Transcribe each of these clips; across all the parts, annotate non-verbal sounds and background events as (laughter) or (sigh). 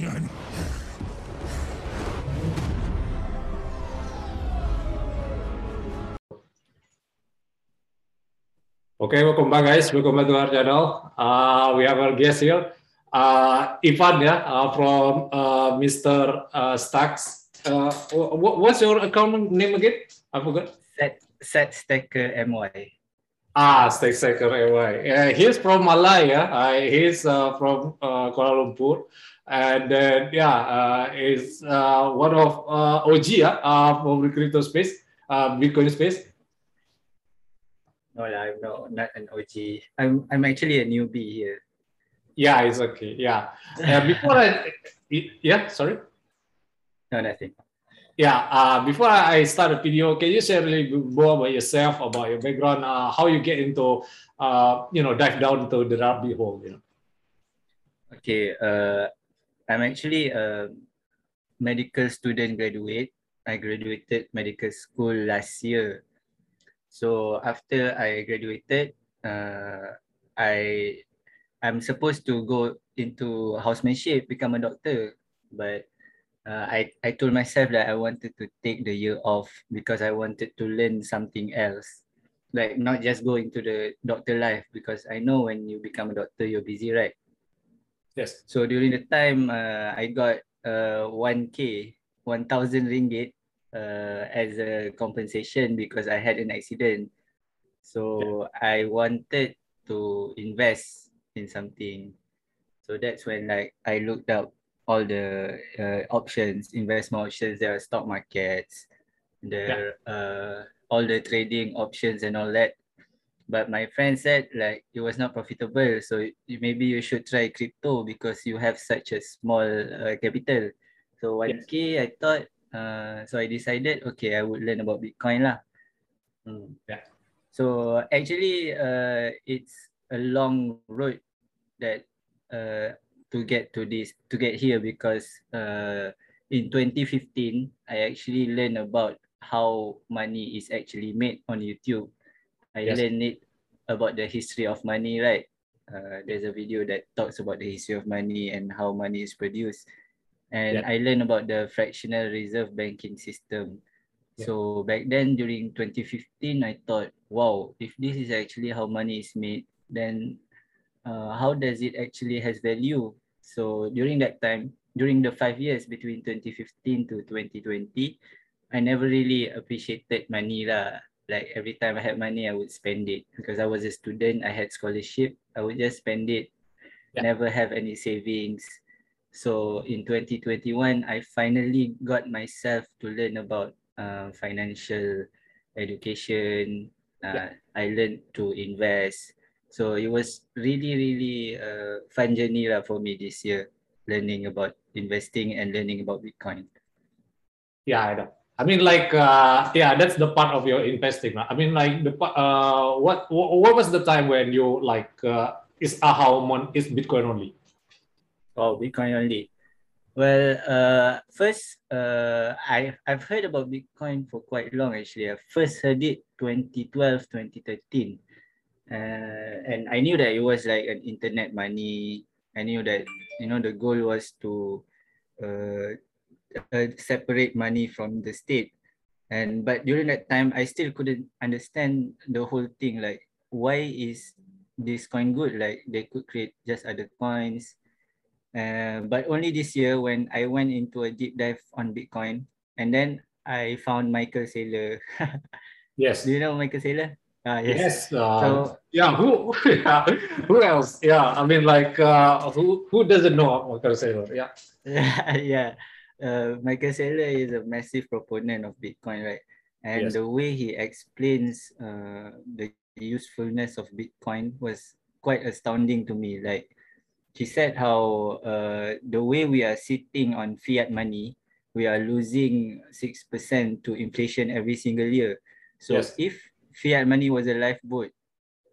Okay, welcome back, guys. Welcome back to our channel. Uh, we have our guest here, uh, Ivan, yeah, uh, from uh, Mr. Uh, Stacks. Uh, what, what's your account name again? I forgot. Set Set Stacker MY. Ah, Stack Stacker MY. Uh, he's from Malaya. Uh, he's uh, from uh, Kuala Lumpur, and then yeah, uh, is uh, one of uh, OG yeah, uh, from the crypto space, uh, Bitcoin space. No, I'm no, not an OG. I'm I'm actually a newbie here. Yeah, it's okay. Yeah. Uh, before I, yeah, sorry. No, nothing. Yeah. Uh, before I start the video, can you share a little bit more about yourself, about your background, uh, how you get into, uh, you know, dive down into the rabbit hole, you know? Okay. I'm actually a medical student graduate. I graduated medical school last year. So after I graduated, uh, I I'm supposed to go into housemanship, become a doctor, but uh, I I told myself that I wanted to take the year off because I wanted to learn something else, like not just go into the doctor life because I know when you become a doctor you're busy, right? Yes. So during the time, uh, I got uh, 1K, 1,000 ringgit uh, as a compensation because I had an accident. So I wanted to invest in something. So that's when like I looked up all the uh, options, investment options. There are stock markets, there uh, all the trading options and all that. But my friend said like it was not profitable. So you, maybe you should try crypto because you have such a small uh, capital. So 1K, I thought uh, so I decided, okay, I would learn about Bitcoin lah. Mm, yeah. So actually, uh, it's a long road that uh, to get to this, to get here because uh, in 2015, I actually learned about how money is actually made on YouTube. I Yes. learned it about the history of money, right? Uh, there's a video that talks about the history of money and how money is produced and Yeah. I learned about the fractional reserve banking system. Yeah. So back then during 2015, I thought, wow, if this is actually how money is made, then uh, how does it actually has value? So during that time, during the five years between 2015 to 2020, I never really appreciated money lah. Like every time I had money, I would spend it because I was a student. I had scholarship. I would just spend it. Yeah. Never have any savings. So in 2021, I finally got myself to learn about uh, financial education. Uh, I learned to invest. So it was really, really a fun journey lah for me this year, learning about investing and learning about Bitcoin. Yeah, I know. I mean, like, uh, yeah, that's the part of your investing. right? I mean, like, the uh, what what was the time when you like uh, is aha moment is Bitcoin only? Oh, Bitcoin only. Well, uh, first, uh, I I've heard about Bitcoin for quite long actually. I first heard it 2012, 2013. Uh, and I knew that it was like an internet money. I knew that you know the goal was to uh, uh, separate money from the state. And but during that time, I still couldn't understand the whole thing. Like, why is this coin good? Like, they could create just other coins. Uh, but only this year when I went into a deep dive on Bitcoin, and then I found Michael Saylor. (laughs) Yes. Do you know Michael Saylor? Ah, Yes. yes. uh, So- yeah. Who? (laughs) Yeah, who else? Yeah. I mean, like, uh, who who doesn't know Michael Saylor? Yeah. (laughs) yeah. Uh, Michael Saylor is a massive proponent of Bitcoin, right? And Yes. the way he explains uh, the usefulness of Bitcoin was quite astounding to me. Like he said how uh, the way we are sitting on fiat money, we are losing 6% to inflation every single year. So Yes. if fiat money was a lifeboat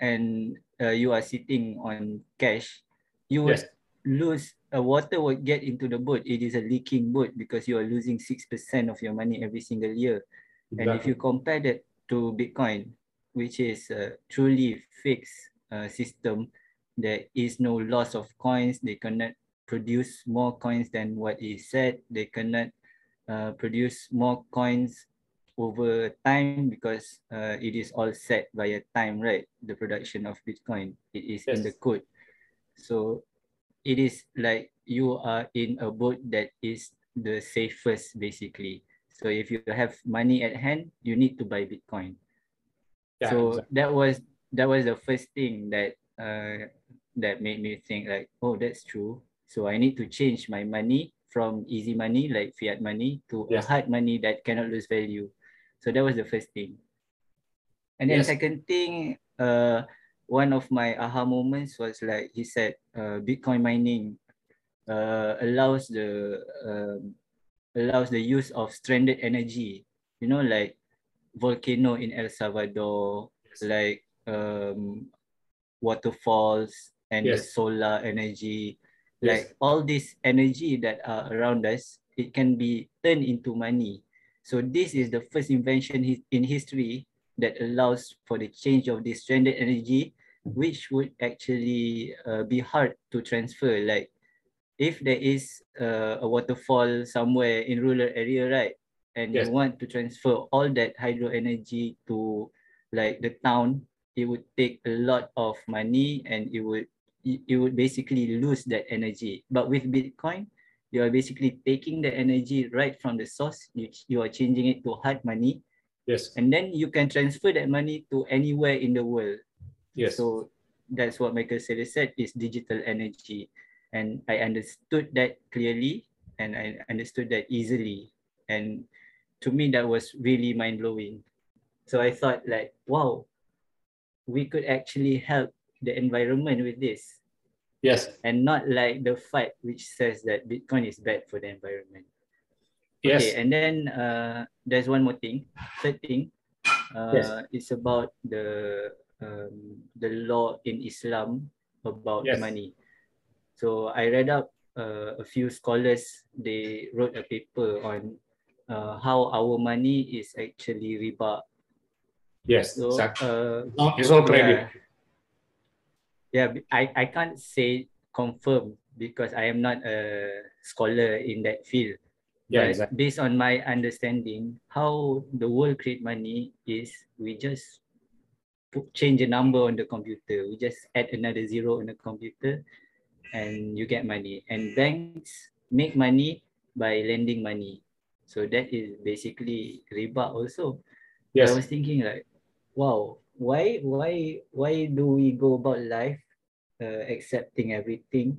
and uh, you are sitting on cash, you would Yes. Lose uh, water would get into the boat. It is a leaking boat because you are losing 6% of your money every single year. And if you compare that to Bitcoin, which is a truly fixed uh, system, there is no loss of coins. They cannot produce more coins than what is said. They cannot uh, produce more coins over time because uh, it is all set via time, right? The production of Bitcoin, it is yes. in the code. So it is like you are in a boat that is the safest basically. So if you have money at hand, you need to buy Bitcoin. Yeah, so exactly. that was that was the first thing that uh, that made me think like, oh, that's true. So I need to change my money from easy money like fiat money to yes. hard money that cannot lose value. So that was the first thing. And then yes. second thing, uh, one of my aha moments was like he said, uh, Bitcoin mining uh, allows the um, allows the use of stranded energy. You know, like volcano in El Salvador, like um, waterfalls and yes. the solar energy, yes. like all this energy that are around us, it can be turned into money. So this is the first invention in history that allows for the change of this stranded energy, which would actually uh, be hard to transfer. Like if there is uh, a waterfall somewhere in rural area, right? And yes. you want to transfer all that hydro energy to like the town, it would take a lot of money and it would you would basically lose that energy. But with Bitcoin, you are basically taking the energy right from the source. You, you are changing it to hard money. Yes. And then you can transfer that money to anywhere in the world. Yes. So that's what Michael Saylor said is digital energy. And I understood that clearly and I understood that easily. And to me, that was really mind blowing. So I thought like, wow, we could actually help the environment with this. Yes. And not like the fight which says that Bitcoin is bad for the environment. Yes. Okay, and then uh, there's one more thing. Third thing, uh, yes. it's about the um, the law in Islam about yes. money. So I read up uh, a few scholars. They wrote a paper on uh, how our money is actually riba. Yes, so, exactly. Uh, it's all credit. Yeah, yeah I, I can't say confirm because I am not a scholar in that field. Yeah, but exactly. based on my understanding, how the world create money is we just change a number on the computer. We just add another zero on the computer and you get money. And banks make money by lending money. So that is basically riba also. Yes. I was thinking like, wow, why why why do we go about life uh, accepting everything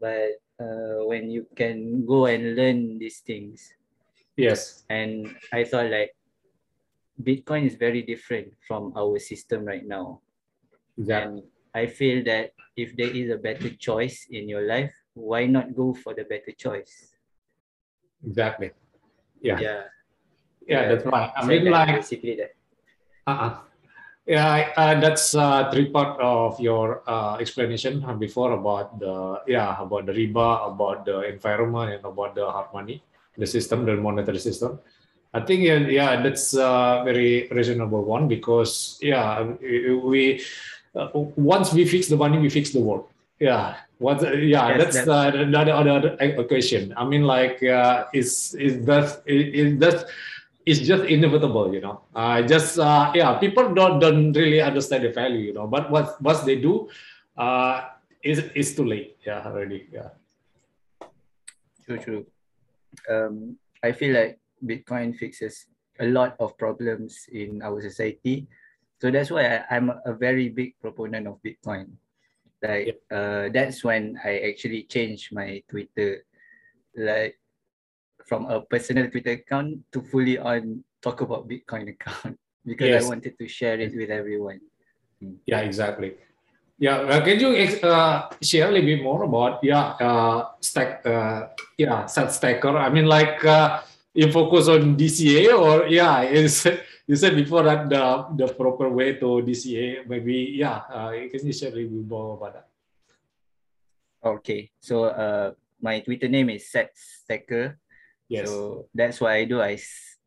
but uh, when you can go and learn these things yes and i thought like bitcoin is very different from our system right now. Exactly. and i feel that if there is a better choice in your life why not go for the better choice? Exactly. Yeah. Yeah. Yeah, that's right i mean like basically that. Uh-uh. Yeah, uh, that's uh, three part of your uh, explanation before about the yeah about the riba, about the environment, and about the hard money, the system, the monetary system. I think yeah, yeah that's a very reasonable one because yeah we uh, once we fix the money, we fix the world. Yeah, what? Yeah, yes, that's, that's uh, another other question. I mean, like, uh, is is that is that it's just inevitable, you know. I uh, just uh, yeah, people don't don't really understand the value, you know. But what what they do, uh, is is too late. Yeah, already. Yeah. True, true. Um, I feel like Bitcoin fixes a lot of problems in our society. So that's why I, am a very big proponent of Bitcoin. Like uh, that's when I actually changed my Twitter. Like from a personal Twitter account to fully on talk about Bitcoin (laughs) account because yes. I wanted to share it with everyone. Hmm. Yeah, exactly. Yeah, uh, can you uh, share a little bit more about yeah uh, stack uh, yeah sats stacker? I mean, like uh, you focus on DCA or yeah, is (laughs) you said before that the the proper way to DCA maybe yeah. Uh, can you share a little bit more about that? Okay, so uh, my Twitter name is Sats Stacker. Yes. So that's what I do. I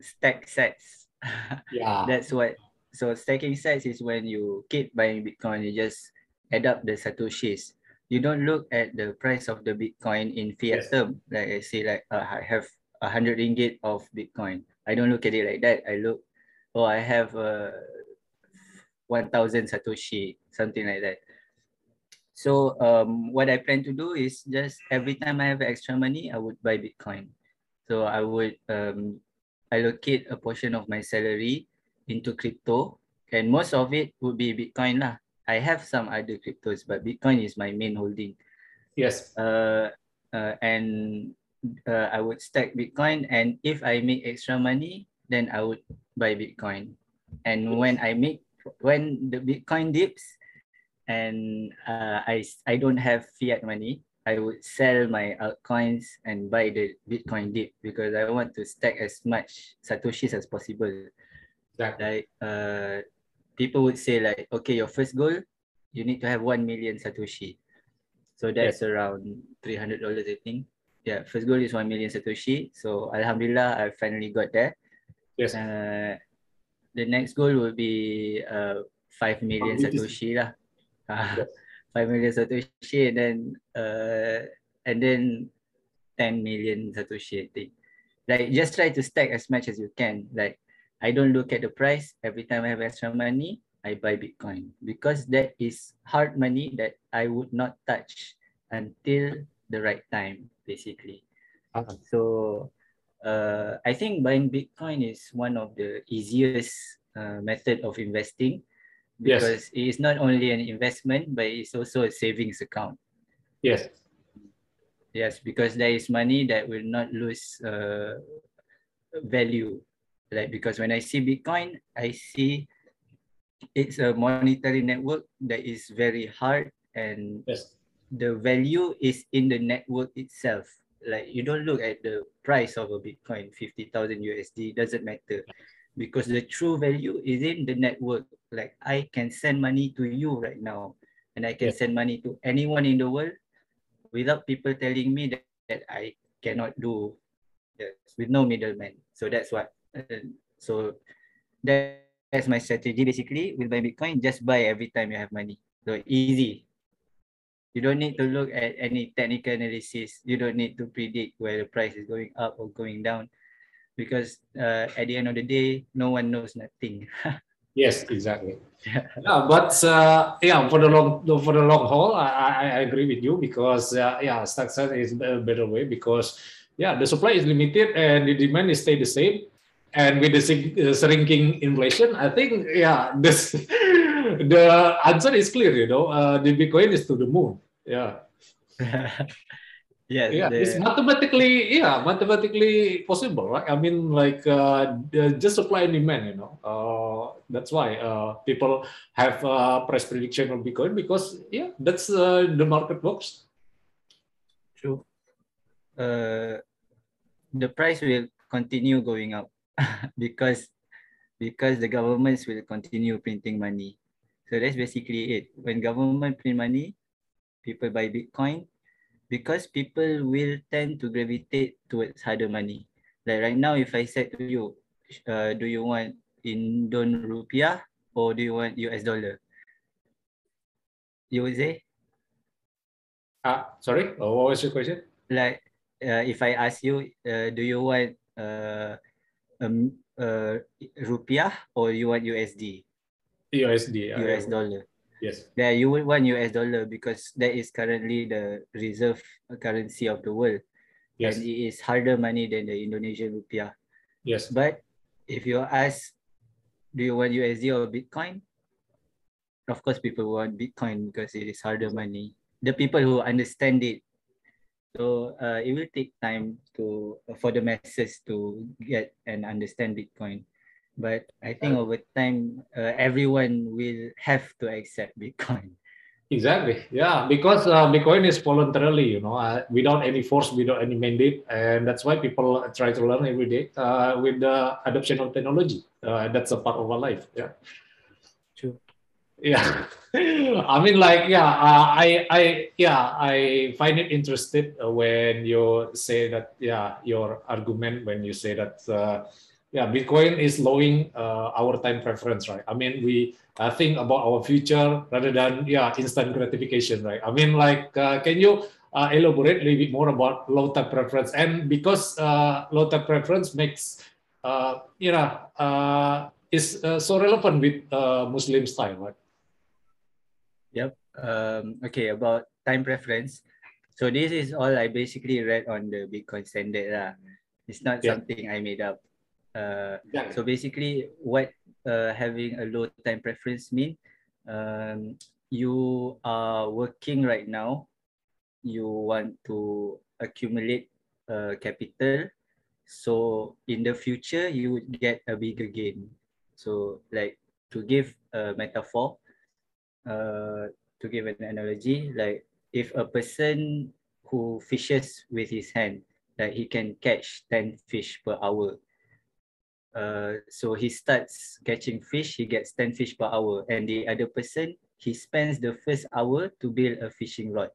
stack sats. (laughs) Yeah. that's what. So stacking sats is when you keep buying Bitcoin, you just add up the satoshis. you don't look at the price of the Bitcoin in fiat Yes. term. Like I say, like uh, I have a hundred ringgit of Bitcoin. I don't look at it like that. I look, oh, I have uh, one thousand satoshi, something like that. So um, what I plan to do is just every time I have extra money, I would buy Bitcoin. So I would um, allocate a portion of my salary into crypto, and most of it would be Bitcoin lah. I have some other cryptos, but Bitcoin is my main holding. Yes. Uh, uh, and uh, I would stack Bitcoin, and if I make extra money, then I would buy Bitcoin. And when I make when the Bitcoin dips, and uh, I, I don't have fiat money, I would sell my altcoins and buy the Bitcoin dip because I want to stack as much satoshis as possible. Exactly. like uh people would say like okay your first goal you need to have 1 million satoshi. So that's around 300 dollars i think yeah first goal is 1 million satoshi. So alhamdulillah i finally got there. Yes. uh, the next goal will be uh 5 million satoshi lah. Uh, Yes. (laughs) 5 million satoshi and then uh and then 10 million satoshi i think. Like just try to stack as much as you can. Like I don't look at the price. Every time I have extra money I buy Bitcoin because that is hard money that I would not touch until the right time basically Ah. so uh, I think buying Bitcoin is one of the easiest uh, method of investing Yes. because it is not only an investment but it's also a savings account Yes. Yes, because there is money that will not lose uh, value. Like because when I see Bitcoin, I see it's a monetary network that is very hard and Yes. The value is in the network itself. Like you don't look at the price of a Bitcoin, 50,000 USD, doesn't matter. Because the true value is in the network. Like I can send money to you right now and I can Yes. send money to anyone in the world without people telling me that, that I cannot do yes, with no middleman. So that's what. uh, so that, that's my strategy basically with my Bitcoin. Just buy every time you have money. So easy. You don't need to look at any technical analysis. You don't need to predict where the price is going up or going down because uh, at the end of the day, no one knows nothing. (laughs) Yes, exactly. Yeah. Yeah, but uh, yeah, for the long for the long haul, I, I, agree with you because uh, yeah, stock is a better way because yeah, the supply is limited and the demand is stay the same, and with the uh, shrinking inflation, I think yeah, (laughs) this the answer is clear. You know, uh, the Bitcoin is to the moon. Yeah, (laughs) yes, yeah, the- it's mathematically yeah, mathematically possible, right? I mean, like uh, just supply and demand. You know, uh, that's why uh, people have uh, price prediction of Bitcoin because yeah, that's uh, the market works. True. Uh, the price will continue going up (laughs) because because the governments will continue printing money. So that's basically it. When government print money, people buy Bitcoin because people will tend to gravitate towards harder money. Like right now, if I said to you, uh, do you want Indon rupiah or do you want US dollar? You would say Ah, sorry, oh, what was your question? like uh, if I ask you, uh, do you want uh, um, uh, rupiah or you want USD, USD. US dollar? Yes. Yeah, you would want US dollar because that is currently the reserve currency of the world, Yes. and it is harder money than the Indonesian rupiah. Yes. But if you ask, do you want USD or Bitcoin? Of course, people want Bitcoin because it is harder money. The people who understand it. So uh, it will take time to for the masses to get and understand Bitcoin. But I think over time, uh, everyone will have to accept Bitcoin. (laughs) Exactly. Yeah, because uh, Bitcoin is voluntarily, you know, uh, without any force, without any mandate, and that's why people try to learn every day uh, with the adoption of technology. Uh, that's a part of our life. Yeah. True. Yeah. (laughs) I mean, like, yeah, uh, I, I, yeah, I find it interested uh, when you say that, yeah, your argument when you say that, uh, yeah, Bitcoin is lowering uh, our time preference, right? I mean, we uh, think about our future rather than yeah instant gratification, right? I mean, like, uh, can you uh, elaborate a little bit more about low time preference? And because uh, low time preference makes uh, you know is so relevant with Muslim style, right? Yep. Um, okay, about time preference. So this is all I basically read on the Bitcoin standard lah. It's not yeah. something I made up. Uh, yeah. So basically, what uh, having a low time preference mean? Um, you are working right now. You want to accumulate uh, capital. So in the future, you would get a bigger gain. So like to give a metaphor, uh, to give an analogy, like if a person who fishes with his hand, that he can catch 10 fish per hour. Uh, so he starts catching fish, he gets 10 fish per hour. And the other person, he spends the first hour to build a fishing rod.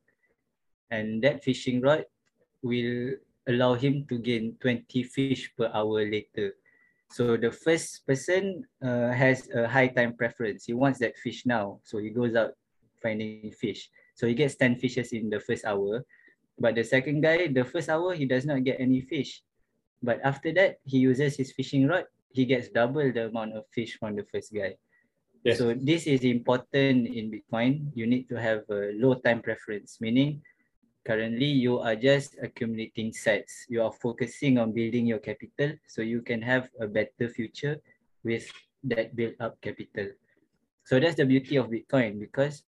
And that fishing rod will allow him to gain 20 fish per hour later. So the first person uh, has a high time preference. He wants that fish now. So he goes out finding fish. So he gets 10 fishes in the first hour. But the second guy, the first hour, he does not get any fish. But after that, he uses his fishing rod. He gets double the amount of fish from the first guy. Yes. So this is important in Bitcoin. You need to have a low time preference, meaning currently you are just accumulating sats. You are focusing on building your capital so you can have a better future with that built up capital. So that's the beauty of Bitcoin because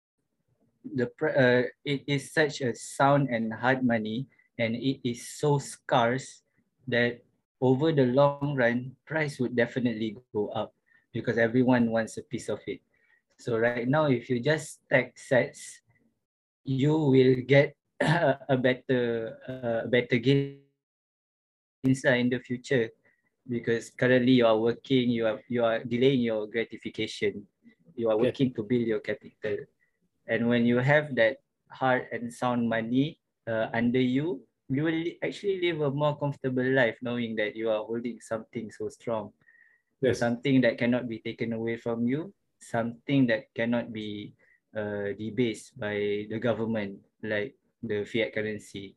the uh, it is such a sound and hard money and it is so scarce that over the long run price would definitely go up because everyone wants a piece of it. So right now if you just stack sats you will get (clears throat) a better uh, better gain inside in the future because currently you are working you are you are delaying your gratification. You are working to build your capital. And when you have that hard and sound money uh, under you, you will actually live a more comfortable life knowing that you are holding something so strong. Yes. Something that cannot be taken away from you, something that cannot be uh, debased by the government, like the fiat currency.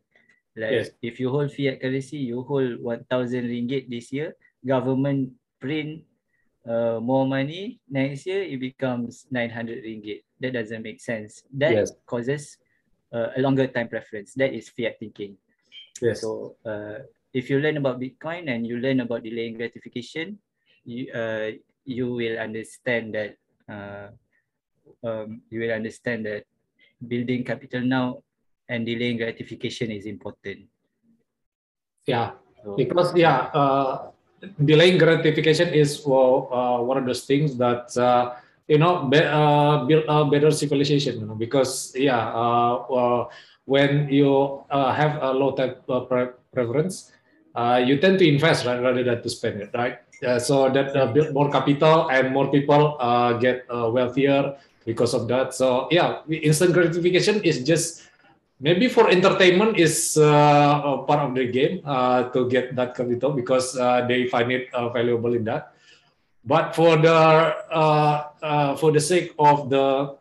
Like yes. if you hold fiat currency, you hold 1,000 ringgit this year, government print uh, more money next year it becomes 900 ringgit that doesn't make sense that yes. causes uh, a longer time preference that is fiat thinking yes so uh, if you learn about bitcoin and you learn about delaying gratification you uh, you will understand that uh, um, you will understand that building capital now and delaying gratification is important yeah so, because yeah uh, delaying gratification is uh, one of those things that uh, you know be, uh, build a better civilization. You know, because yeah, uh, uh, when you uh, have a low type pre- preference, you tend to invest right, rather than to spend it, right? so that build more capital and more people get wealthier because of that. So yeah, instant gratification is just maybe for entertainment is uh, part of the game uh, to get that capital because uh, they find it uh, valuable in that. But for the uh, uh, for the sake of the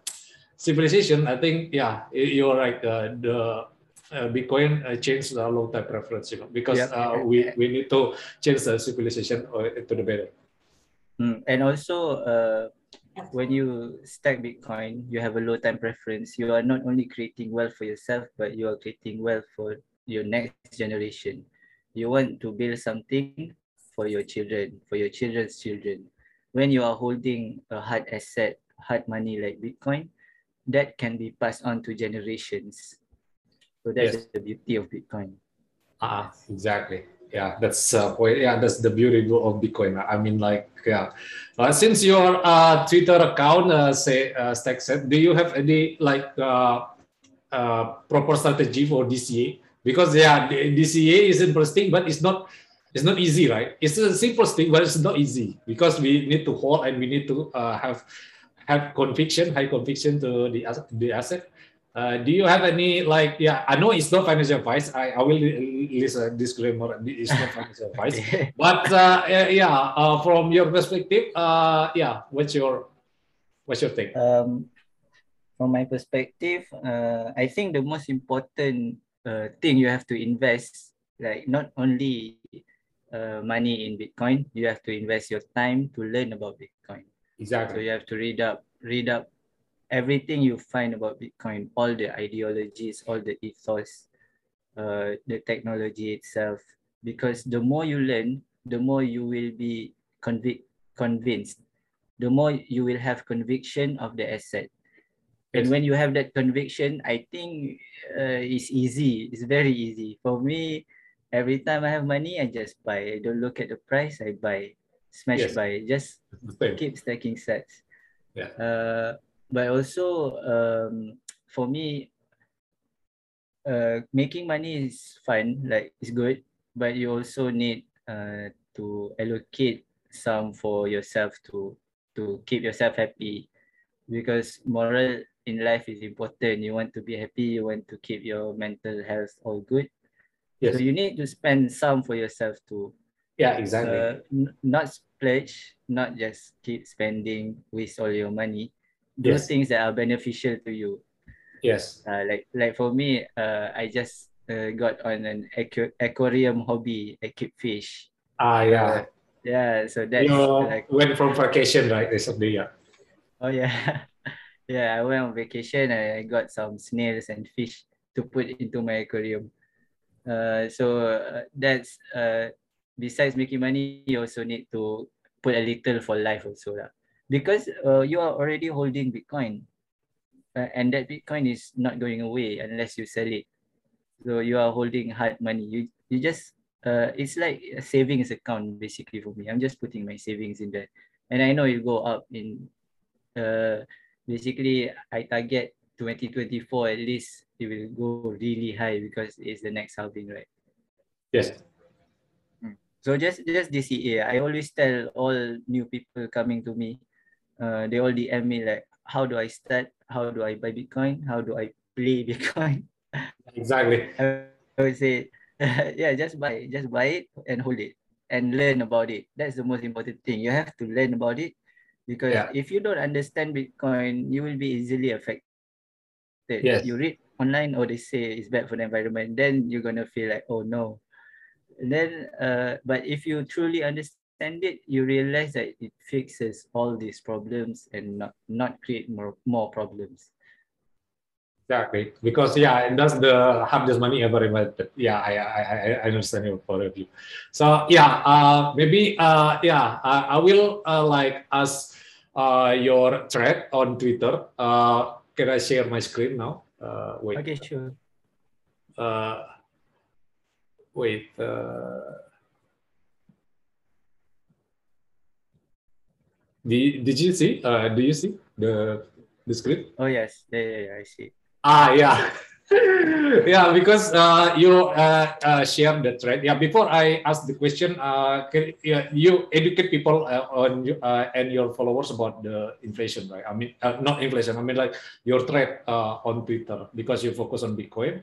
civilization, I think yeah, you're right. Uh, the uh, Bitcoin uh, changed the long time preference, you know, because yeah. we we need to change the civilization to the better. Mm. And also, when you stack Bitcoin, you have a low time preference. You are not only creating wealth for yourself, but you are creating wealth for your next generation. You want to build something for your children, for your children's children. When you are holding a hard asset, hard money like Bitcoin, that can be passed on to generations. So that's yes. the beauty of Bitcoin. Ah, exactly yeah that's uh, yeah that's the beauty of bitcoin i mean like yeah uh, since your uh, twitter account uh, say uh, stack set do you have any like uh, uh, proper strategy for dca because yeah dca is interesting but it's not it's not easy right it's a simple thing but it's not easy because we need to hold and we need to uh, have have conviction high conviction to the the asset Uh, do you have any like yeah? I know it's not financial advice. I, I will list a disclaimer. It's not financial (laughs) advice, but uh, yeah, uh, from your perspective, uh, yeah, what's your what's your take? Um, from my perspective, uh, I think the most important uh, thing you have to invest, like not only uh, money in Bitcoin, you have to invest your time to learn about Bitcoin. Exactly. So you have to read up, read up everything you find about Bitcoin, all the ideologies, all the ethos, uh, the technology itself. Because the more you learn, the more you will be convic- convinced, the more you will have conviction of the asset. And when you have that conviction, I think uh, it's easy. It's very easy. For me, every time I have money, I just buy. I don't look at the price, I buy. Smash yes. buy. Just keep stacking sats. Yeah. Uh, but also um, for me uh, making money is fun like it's good but you also need uh, to allocate some for yourself to to keep yourself happy because moral in life is important you want to be happy you want to keep your mental health all good yes. so you need to spend some for yourself to yeah exactly uh, not splurge not just keep spending waste all your money those yes. things that are beneficial to you. Yes. Uh, like like for me, uh, I just uh, got on an aqu- aquarium hobby. I keep fish. Ah, yeah. Uh, yeah, so that's you like went from vacation, right? Recently, yeah. Oh yeah, (laughs) yeah. I went on vacation. I got some snails and fish to put into my aquarium. Uh, so uh, that's uh, besides making money, you also need to put a little for life also lah because uh, you are already holding Bitcoin uh, and that Bitcoin is not going away unless you sell it. So you are holding hard money. You you just uh, it's like a savings account basically for me. I'm just putting my savings in there, and I know it will go up in. Uh, basically, I target 2024 at least it will go really high because it's the next halving, right? Yes. So just just DCA, I always tell all new people coming to me, uh, they all DM me like, how do I start? How do I buy Bitcoin? How do I play (laughs) Bitcoin? Exactly. I would say, (laughs) yeah, just buy, just buy it and hold it and learn about it. That's the most important thing. You have to learn about it because yeah. if you don't understand Bitcoin, you will be easily affected. Yes. You read online or they say it's bad for the environment, then you're gonna feel like, oh no. And then, uh, but if you truly understand it, you realize that it fixes all these problems and not, not create more, more problems. Exactly, because yeah, and that's the hardest money ever invented. Yeah, I I I understand your point of view. So yeah, uh, maybe uh, yeah, I, I will uh, like ask uh, your thread on Twitter. Uh, can I share my screen now? Uh, wait. Okay, sure. Uh, wait. Uh, Did, did you see? Uh, do you see the the script? Oh yes, yeah, yeah, yeah I see. Ah, yeah. (laughs) yeah, because uh, you uh, uh, share the thread. Yeah, before I ask the question, uh, can yeah, you educate people uh, on uh, and your followers about the inflation, right? I mean, uh, not inflation. I mean, like your thread uh, on Twitter because you focus on Bitcoin.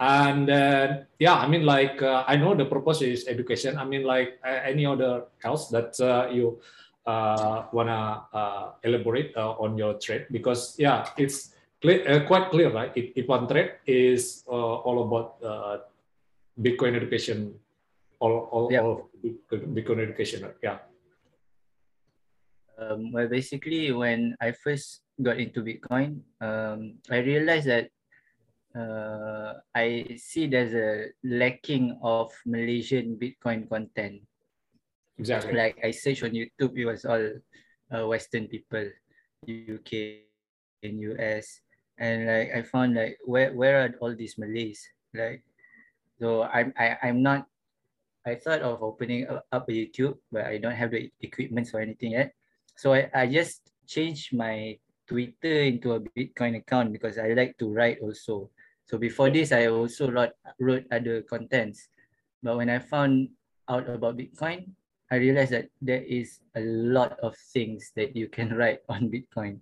And uh, yeah, I mean, like uh, I know the purpose is education. I mean, like uh, any other else that uh, you uh, wanna uh, elaborate uh, on your trade because yeah, it's clear, uh, quite clear, right? If, one trade is uh, all about uh, Bitcoin education, all all, yeah. all Bitcoin education, yeah. Um, well, basically, when I first got into Bitcoin, um, I realized that uh, I see there's a lacking of Malaysian Bitcoin content. Exactly. Like I searched on YouTube, it was all uh, Western people, UK and US, and like I found like where where are all these Malays? Like, so I'm I, I'm not. I thought of opening up a YouTube, but I don't have the equipment or anything yet. So I, I just changed my Twitter into a Bitcoin account because I like to write also. So before this, I also wrote, wrote other contents. But when I found out about Bitcoin, I realized that there is a lot of things that you can (laughs) write on Bitcoin.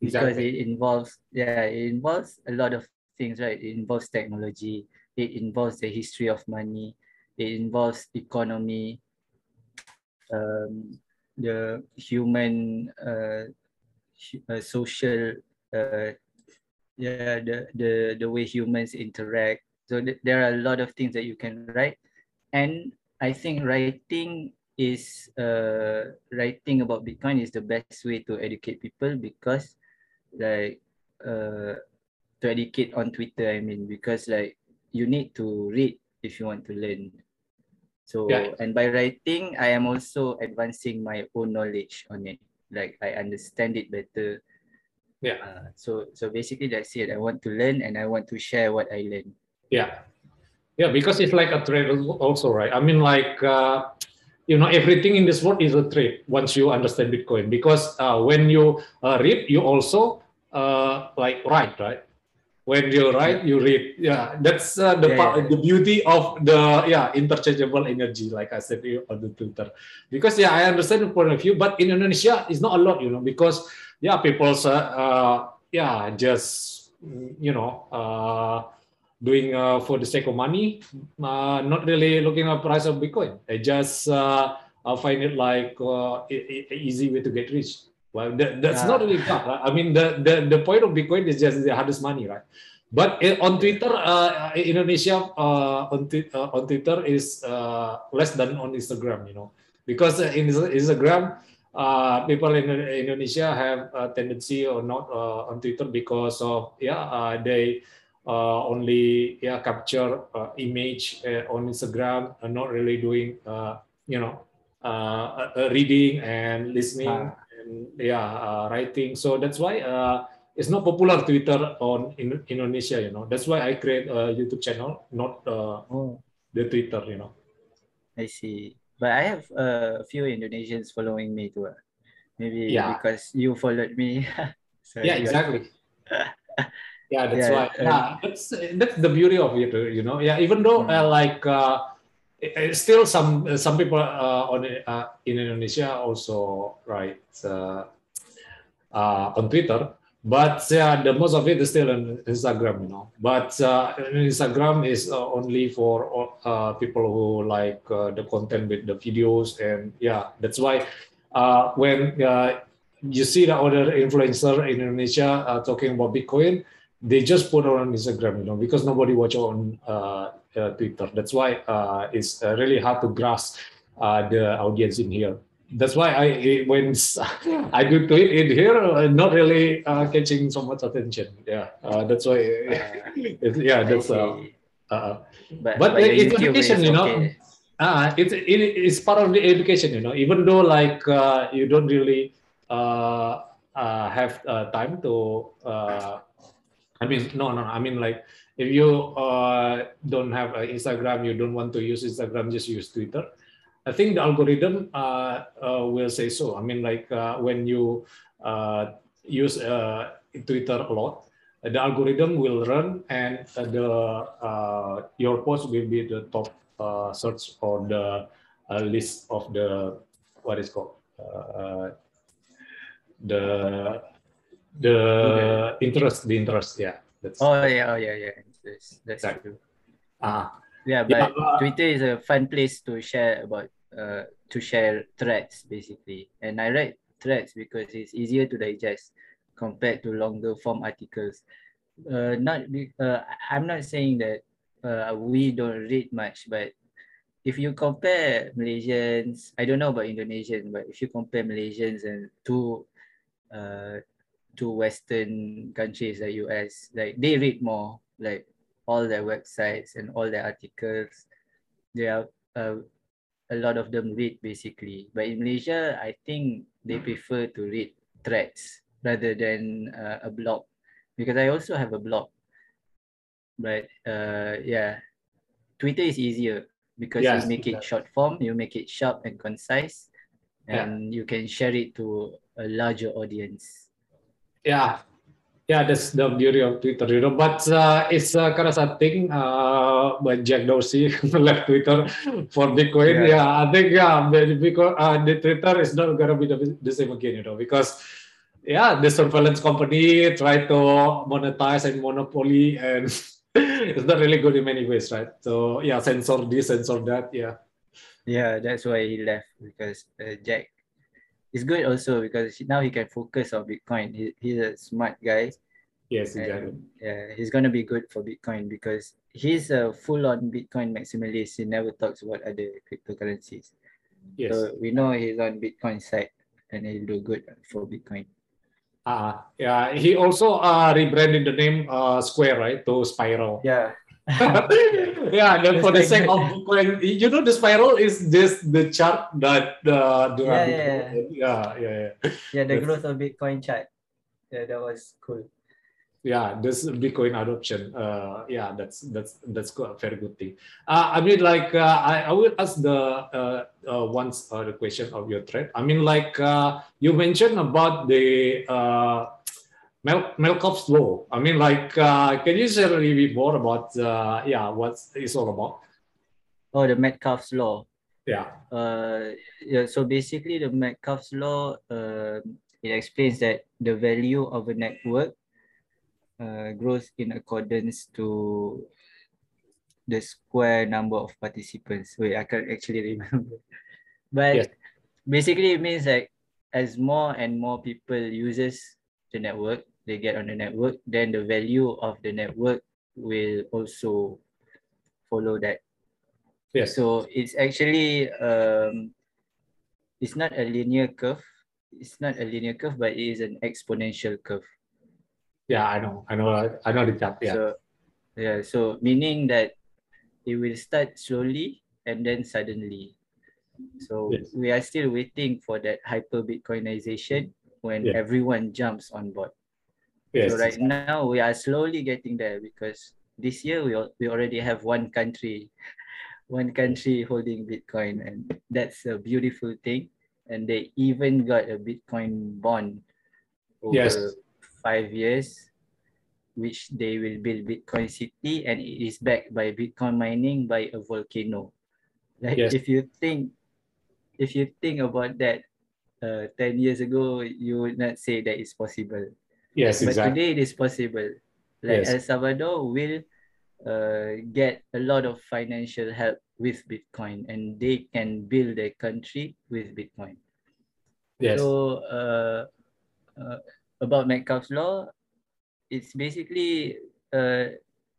because exactly. it involves yeah it involves a lot of things right it involves technology it involves the history of money it involves economy um, the human uh, uh, social uh, yeah the, the the way humans interact. So th- there are a lot of things that you can write. And i think writing is uh writing about bitcoin is the best way to educate people because like uh to educate on twitter i mean because like you need to read if you want to learn. So yeah. and by writing i am also advancing my own knowledge on it. Like i understand it better yeah. Uh, so so basically that's it i want to learn and i want to share what i learn. Yeah. Yeah because it's like a trade also right? I mean like uh, you know everything in this world is a trade once you understand bitcoin. Because uh, when you uh, read you also uh, like write right? When you write you read. Yeah that's uh, the yeah, part, yeah. the beauty of the yeah interchangeable energy like i said on the twitter. Because yeah i understand the point of view but in indonesia it's not a lot you know because yeah people uh, yeah just you know uh, doing uh, for the sake of money, uh, not really looking at price of Bitcoin. I just uh, I find it like uh, easy way to get rich. Well, that, that's not really tough. Right? I mean, the, the the point of Bitcoin is just the hardest money, right? But on Twitter, uh, Indonesia uh, on, uh, on Twitter is uh, less than on Instagram, you know, because in Instagram, uh, people in Indonesia have a tendency or not uh, on Twitter because of yeah uh, they uh, only yeah capture uh, image uh, on Instagram and not really doing you know reading and listening ah. and yeah writing. So that's why it's not popular Twitter on in Indonesia. You know that's why I create a YouTube channel, not oh. the Twitter. You know. I see, but I have a few Indonesians following me too. Maybe yeah. because you followed me. (laughs) so yeah, exactly. (laughs) yeah that's yeah, why yeah that's that's the beauty of it you know yeah even though mm. uh, like uh, still some some people uh, on uh, in Indonesia also write uh, uh, on Twitter but yeah the most of it is still on Instagram you know but Instagram is only for people who like the content with the videos and yeah that's why when you see the other influencer in Indonesia talking about Bitcoin they just put on Instagram, you know, because nobody watch on uh, uh, Twitter. That's why uh, it's uh, really hard to grasp uh, the audience in here. That's why I when I do tweet in here, uh, not really uh, catching so much attention. Yeah, uh, that's why. Uh, (laughs) yeah, that's. but, but, but it's education, you know. Okay. Uh, it's it, it's part of the education, you know. Even though like you don't really have time to I mean, no, no. I mean, like if you uh, don't have uh, Instagram, you don't want to use Instagram, just use Twitter. I think the algorithm uh, uh will say so. I mean, like uh, when you uh, use Twitter a lot, the algorithm will run, and the your post will be the top search or the list of the what is called the the okay. interest, the interest, yeah. That's oh yeah, oh yeah, yeah. That's, that's exactly. true. Ah. Yeah, but yeah, uh, Twitter is a fun place to share about uh to share threads basically. And I write threads because it's easier to digest compared to longer form articles. Uh, not be, uh, I'm not saying that uh, we don't read much, but if you compare Malaysians, I don't know about Indonesians, but if you compare Malaysians and to uh, to Western countries like US, like they read more, like all their websites and all their articles. They are uh, a lot of them read basically. But in Malaysia, I think they prefer to read threads rather than uh, a blog because I also have a blog. But uh, yeah, Twitter is easier because yes, you make it short form, you make it sharp and concise, and yeah. you can share it to a larger audience yeah yeah that's the beauty of twitter you know but uh, it's uh, kind of thing uh, when jack dorsey (laughs) left twitter for bitcoin yeah, yeah i think yeah because uh, the twitter is not gonna be the, the same again you know because yeah, the surveillance company try to monetize and monopoly, and (laughs) it's not really good in many ways, right? So yeah, censor this, censor that, yeah. Yeah, that's why he left because uh, Jack is good also because now he can focus on Bitcoin. He, he's a smart guy. Yes, exactly. And, yeah, he's gonna be good for Bitcoin because he's a full-on Bitcoin maximalist. He never talks about other cryptocurrencies. Yes. So we know he's on Bitcoin side and he'll do good for Bitcoin. Uh, yeah, he also uh, rebranded the name uh, Square, right, to Spiral. Yeah. (laughs) yeah, then for the sake of Bitcoin, you know, the spiral is just the chart that uh, the Yeah, yeah, yeah, yeah, yeah. Yeah, the growth of Bitcoin chart. Yeah, that was cool. yeah this bitcoin adoption uh yeah that's that's that's a very good thing uh, i mean like uh, I, I will ask the uh, uh once uh, the question of your thread i mean like uh you mentioned about the uh Mel- Melkov's law i mean like uh can you share a little bit more about uh yeah what it's all about Oh, the Metcalfe's law. yeah Uh, yeah, so basically the Metcalfe's law, uh, it explains that the value of a network uh, grows in accordance to the square number of participants. Wait, I can't actually remember. (laughs) But Yes. basically it means like as more and more people uses the network, they get on the network, then the value of the network will also follow that. yes So it's actually um, it's not a linear curve. It's not a linear curve, but it is an exponential curve. yeah i know i know i know the chart yeah So yeah, so meaning that it will start slowly and then suddenly. So Yes. we are still waiting for that hyper Bitcoinization when Yeah. everyone jumps on board. Yes So right now we are slowly getting there because this year we we already have one country, (laughs) one country holding Bitcoin, and that's a beautiful thing. And they even got a Bitcoin bond over Yes. five years, which they will build Bitcoin City, and it is backed by Bitcoin mining by a volcano. Like Yes. if you think, if you think about that, uh, ten years ago, you would not say that it's possible yes but exactly today it is possible. Like Yes. El Salvador will uh, get a lot of financial help with Bitcoin and they can build their country with Bitcoin. yes So uh, uh, about Metcalfe's law, it's basically uh,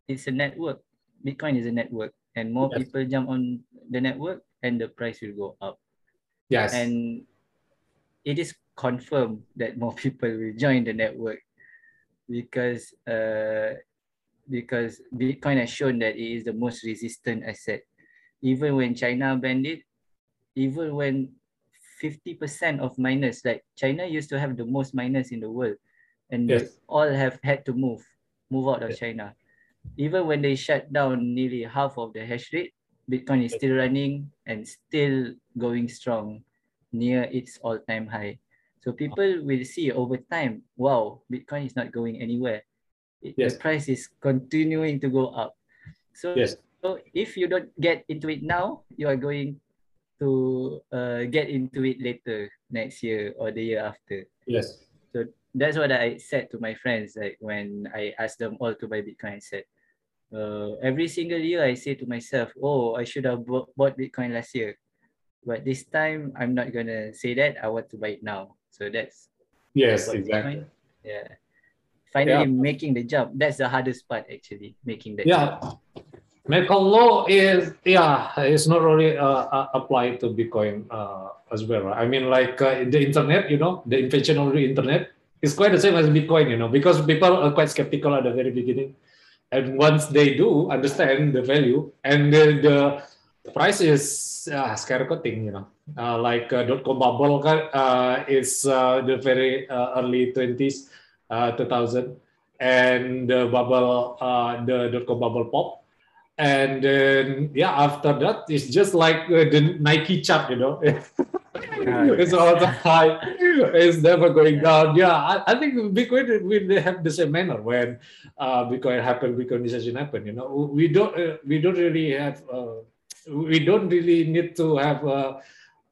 it's a network. Bitcoin is a network and more Yes. people jump on the network and the price will go up. yes And it is confirmed that more (laughs) people will join the network because uh, because Bitcoin has shown that it is the most resistant asset. Even when China banned it, even when 50% of miners, like China used to have the most miners in the world, and they all have had to move, move out of Yes. China. Even when they shut down nearly half of the hash rate, Bitcoin is still running and still going strong near its all-time high. So people will see over time, wow, Bitcoin is not going anywhere. It- Yes. The price is continuing to go up. So, yes so if you don't get into it now, you are going to uh, get into it later next year or the year after. yes So That's what I said to my friends like when I asked them all to buy Bitcoin. I said, uh, every single year I say to myself, oh, I should have bought, bought Bitcoin last year. But this time I'm not gonna say that. I want to buy it now. So that's yes exactly Yeah. Finally making the jump. That's the hardest part actually, making that yeah jump. Law is yeah, it's not really uh, uh, applied to Bitcoin uh, as well. Right? I mean, like uh, the internet, you know, the invention of the internet is quite the same as Bitcoin, you know, because people are quite skeptical at the very beginning, and once they do understand the value and the, the price is uh, skyrocketing, you know, uh, like uh, dot com bubble kan, uh, is uh, the very uh, early twenties, uh, 2000, and the bubble, uh, the dot com bubble pop. And then yeah after that it's just like uh, the nike chart you know. (laughs) It's all the high it's never going down. Yeah i, I think bitcoin will have the same manner when uh, bitcoin happened bitcoinization happened you know. We don't uh, we don't really have uh, we don't really need to have uh,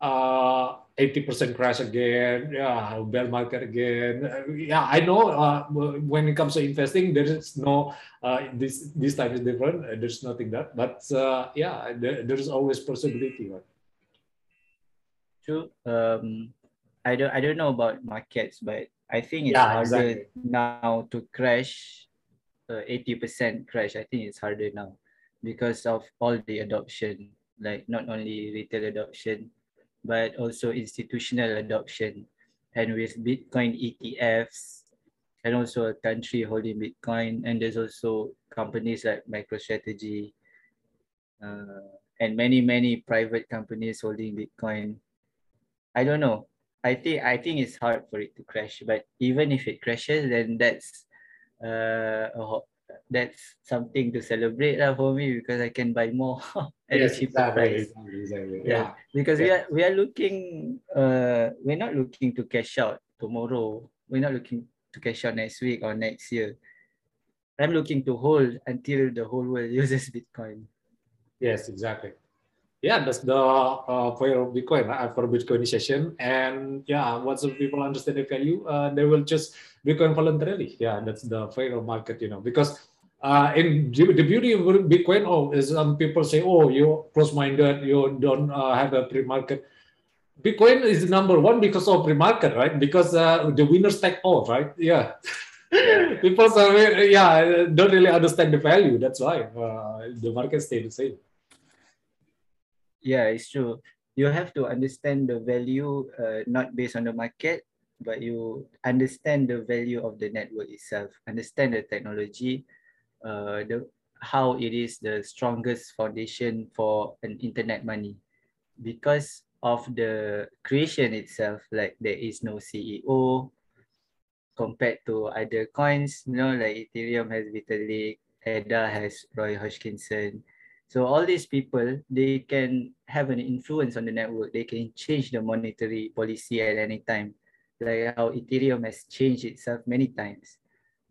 uh, 80% crash again, yeah, bear market again. Uh, yeah, I know uh, when it comes to investing, there is no, uh, this this time is different. Uh, there's nothing that, but uh, yeah, there, there's always possibility. Right? True. Um, I don't I don't know about markets, but I think it's Yeah, harder exactly. now to crash. Uh, 80% crash. I think it's harder now because of all the adoption, like not only retail adoption, but also institutional adoption. And with Bitcoin ETFs, and also a country holding Bitcoin, and there's also companies like MicroStrategy, uh, and many many private companies holding Bitcoin. I don't know. I think I think it's hard for it to crash. But even if it crashes, then that's uh a that's something to celebrate lah for me because I can buy more (laughs) at a cheaper exactly, price. exactly, exactly. Yeah. Yeah. Because we are we are looking uh we're not looking to cash out tomorrow. We're not looking to cash out next week or next year. I'm looking to hold until the whole world (laughs) uses Bitcoin. Yes, exactly. Yeah, that's the uh, point of Bitcoin uh, for Bitcoinization. And yeah, once the people understand the value, uh, they will just Bitcoin voluntarily. Yeah, that's the of market, you know, because uh, the the beauty of Bitcoin, oh, is some people say, oh, you're close-minded, you don't uh, have a pre-market. Bitcoin is number one because of pre-market, right? Because uh, the winners take all, right? Yeah. Yeah. (laughs) people say, yeah, don't really understand the value. That's why uh, the market stay the same. Yeah, it's true. You have to understand the value uh, not based on the market, but you understand the value of the network itself, understand the technology, uh, the how it is the strongest foundation for an internet money. Because of the creation itself, like there is no CEO compared to other coins, you know, like Ethereum has Vitalik, ADA has Roy Hoskinson, so all these people, they can have an influence on the network. They can change the monetary policy at any time, like how Ethereum has changed itself many times.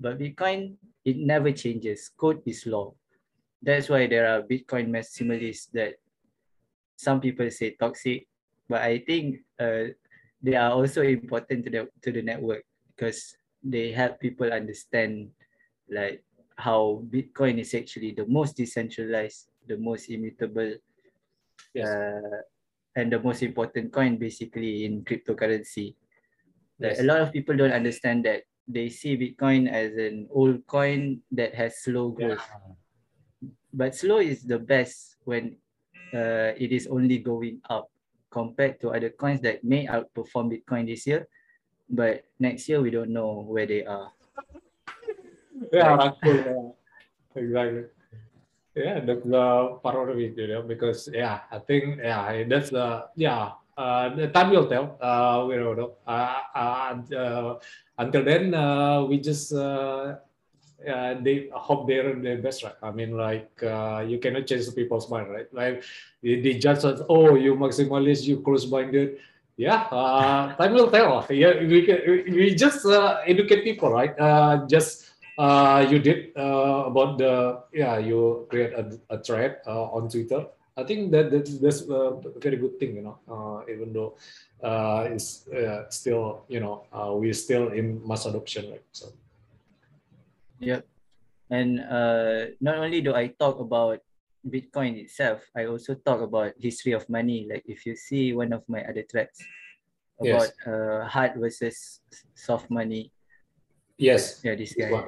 But Bitcoin, it never changes. Code is law. That's why there are Bitcoin maximalists that some people say toxic, but I think uh, they are also important to the to the network because they help people understand like how Bitcoin is actually the most decentralized, the most immutable, Yes. uh, and the most important coin basically in cryptocurrency. Like Yes. a lot of people don't understand that they see Bitcoin as an old coin that has slow Yeah. growth. But slow is the best when uh, it is only going up compared to other coins that may outperform Bitcoin this year. But next year we don't know where they are. yeah, cool. Yeah. Exactly. Yeah, that's the part of it, you know, because yeah, I think yeah, that's the yeah. Uh, time will tell. Uh, we don't know. Uh, uh, uh, until then, we just they hope they're their best, right? I mean, like you cannot change people's mind, right? Like they, they judge us, oh, you maximalist, you close-minded. Yeah, time will tell. Yeah, we can, we just educate people, right? Just you did about the yeah, you create a, a thread on Twitter. I think that, that that's a very good thing, you know. Uh, even though uh, it's uh, still, you know, uh, we're still in mass adoption, right? So. Yep. And uh, not only do I talk about Bitcoin itself, I also talk about history of money. Like if you see one of my other threads about Yes. uh, hard versus soft money. Yes. Yeah, this guy. one.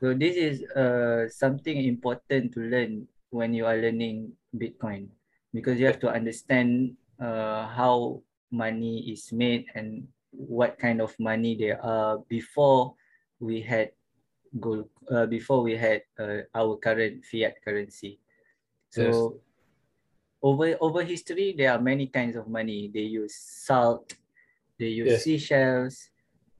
So this is uh, something important to learn when you are learning Bitcoin because you have to understand uh, how money is made and what kind of money there are before we had gold uh, before we had uh, our current fiat currency. So over over history there are many kinds of money. They use salt, they use Yes. seashells,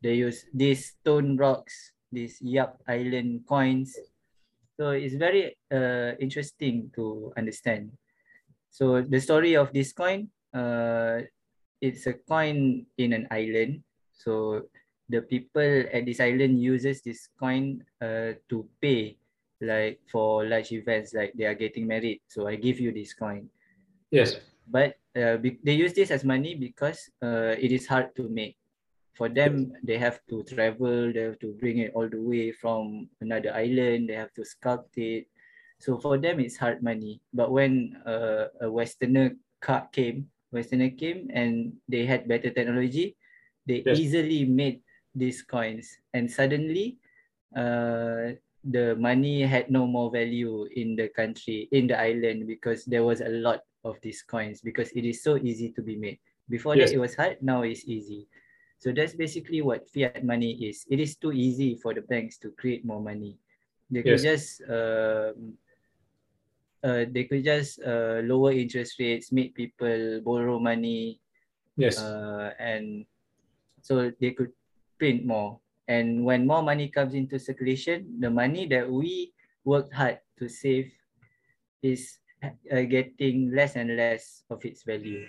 they use these stone rocks, these Yap Island coins. So it's very uh, interesting to understand. So the story of this coin, uh, it's a coin in an island. So the people at this island uses this coin uh, to pay like for large events like they are getting married. So I give you this coin. Yes. But uh, they use this as money because uh, it is hard to make. For them, they have to travel, they have to bring it all the way from another island, they have to sculpt it. So for them, it's hard money. But when uh, a Westerner car came, Westerner came and they had better technology, they yes. easily made these coins. And suddenly, uh, the money had no more value in the country, in the island, because there was a lot of these coins because it is so easy to be made. Before yes. that, it was hard. Now it's easy. So that's basically what fiat money is. It is too easy for the banks to create more money. They could yes. just uh, uh, they could just uh, lower interest rates, make people borrow money. Yes. Uh, and so they could print more. And when more money comes into circulation, the money that we worked hard to save is uh, getting less and less of its value.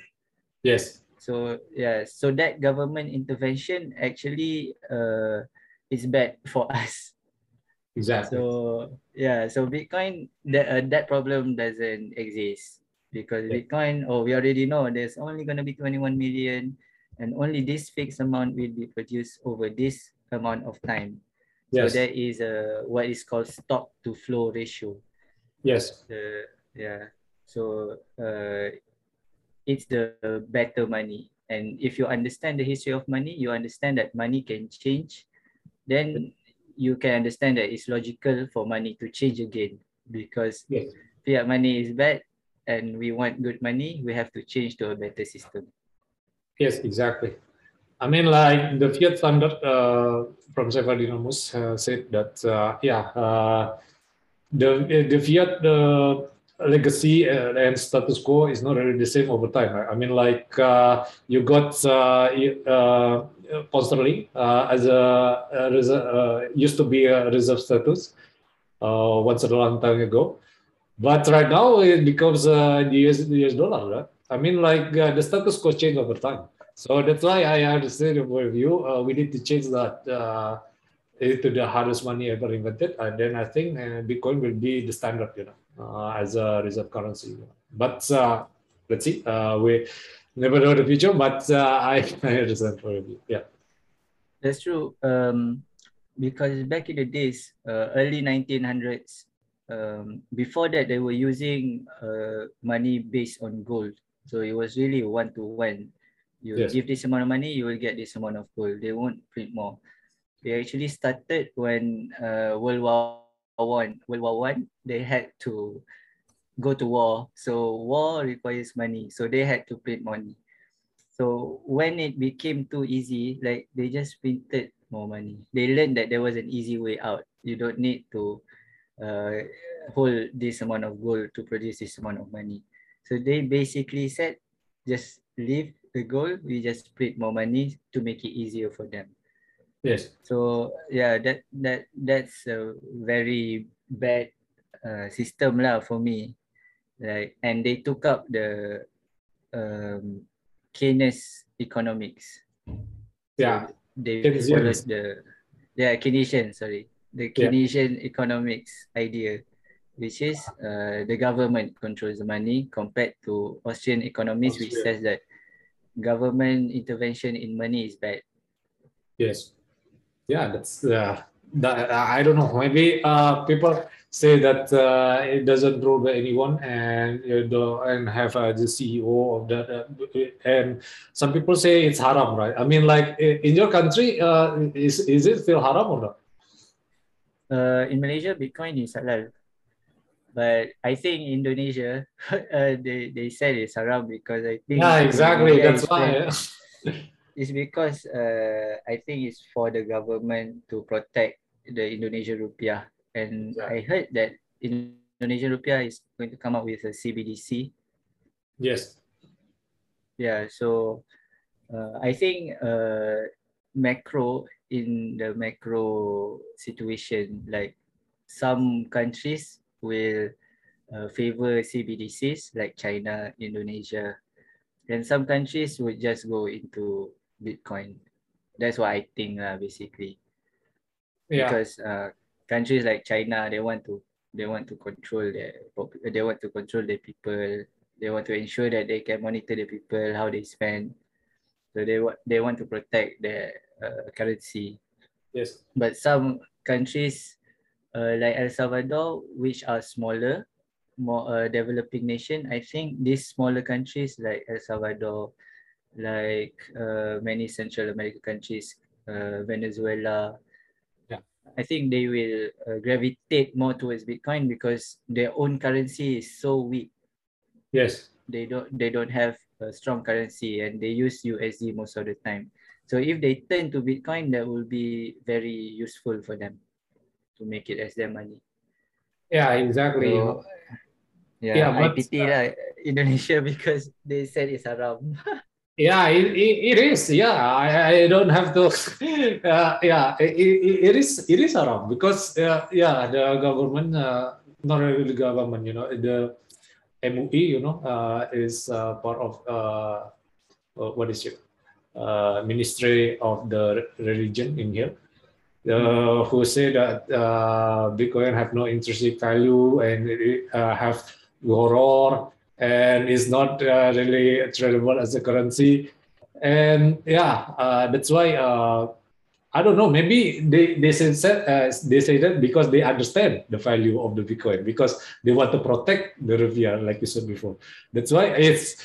Yes. So yeah, so that government intervention actually uh, is bad for (laughs) us. Exactly. So yeah, so Bitcoin that uh, that problem doesn't exist because yeah. Bitcoin. Oh, we already know there's only going to be 21 million, and only this fixed amount will be produced over this amount of time. Yes. So there is a what is called stock to flow ratio. Yes. The yeah so uh, it's the better money. And if you understand the history of money you understand that money can change then you can understand that it's logical for money to change again. Because yes. fiat money is bad and we want good money we have to change to a better system. Yes exactly. I mean like the fiat founder uh, from Saifedean Ammous uh, said that uh, yeah uh, the the fiat the legacy uh, and status quo is not really the same over time. I, I mean, like uh, you got uh, uh, uh, as a, a reserve, uh, used to be a reserve status uh, once a long time ago, but right now it becomes the US, the US dollar. Right? I mean, like the status quo change over time. So that's why I your point of view. Uh, we need to change that uh, to the hardest money ever invented, and then I think uh, Bitcoin will be the standard. You know. Uh, as a reserve currency. But uh, let's see. Uh, we never know the future, but I, (laughs) I understand for you. Yeah. That's true. Um, because back in the days, early 1900s, um, before that they were using uh, money based on gold so it was really one to one you yes. give this amount of money you will get this amount of gold they won't print more they actually started when uh, world war one world war one they had to go to war. So war requires money. So they had to print money. So when it became too easy, like they just printed more money. They learned that there was an easy way out. You don't need to uh, hold this amount of gold to produce this amount of money. So they basically said, just leave the gold, we just print more money to make it easier for them. Yes. So yeah, that that that's a very bad uh, system lah for me. Like and they took up the um, Keynes economics. Yeah. So they followed the yeah Keynesian sorry the Keynesian yeah. economics idea, which is uh, the government controls the money compared to Austrian economics, Austria. which says that government intervention in money is bad. Yes. Yeah, that's uh, that, I don't know. Maybe uh, people say that uh, it doesn't rule anyone and you know, and have uh, the CEO of that. Uh, and some people say it's haram, right? I mean, like in your country, uh, is is it still haram or not? Uh, in Malaysia, Bitcoin is halal. But I think Indonesia, (laughs) uh, they, they said it's haram because I think yeah, exactly. That's why. (laughs) it's because uh, I think it's for the government to protect the Indonesian rupiah. And yeah. I heard that Indonesian rupiah is going to come up with a CBDC. Yes. Yeah, so uh, I think uh, macro in the macro situation, like some countries will uh, favor CBDCs like China, Indonesia, and some countries would just go into Bitcoin. That's what I think, uh, basically. Yeah. Because uh, countries like China, they want to they want to control their they want to control their people. They want to ensure that they can monitor the people how they spend. So they want they want to protect their uh, currency. Yes. But some countries uh, like El Salvador, which are smaller, more uh, developing nation, I think these smaller countries like El Salvador, like uh, many Central American countries, uh, Venezuela, Yeah. I think they will uh, gravitate more towards Bitcoin because their own currency is so weak. Yes. They don't they don't have a strong currency and they use USD most of the time. So if they turn to Bitcoin, that will be very useful for them to make it as their money. Yeah, exactly. So, yeah, Yeah, I but, lah (laughs) Indonesia because they said it's haram. Yeah, it, it, it is. Yeah, I, I don't have to. (laughs) Uh, yeah, it, it, it is. It is haram because uh, yeah, the government, uh, not really government, you know, the MUI, you know, uh, is uh, part of uh, what is it? Ministry of the Religion in here, who say that Bitcoin have no intrinsic value and have gharar and is not uh, really tradable as a currency. And yeah, uh, that's why uh, I don't know. Maybe they they say said, uh, they say that because they understand the value of the Bitcoin because they want to protect the rupiah, like you said before. That's why it's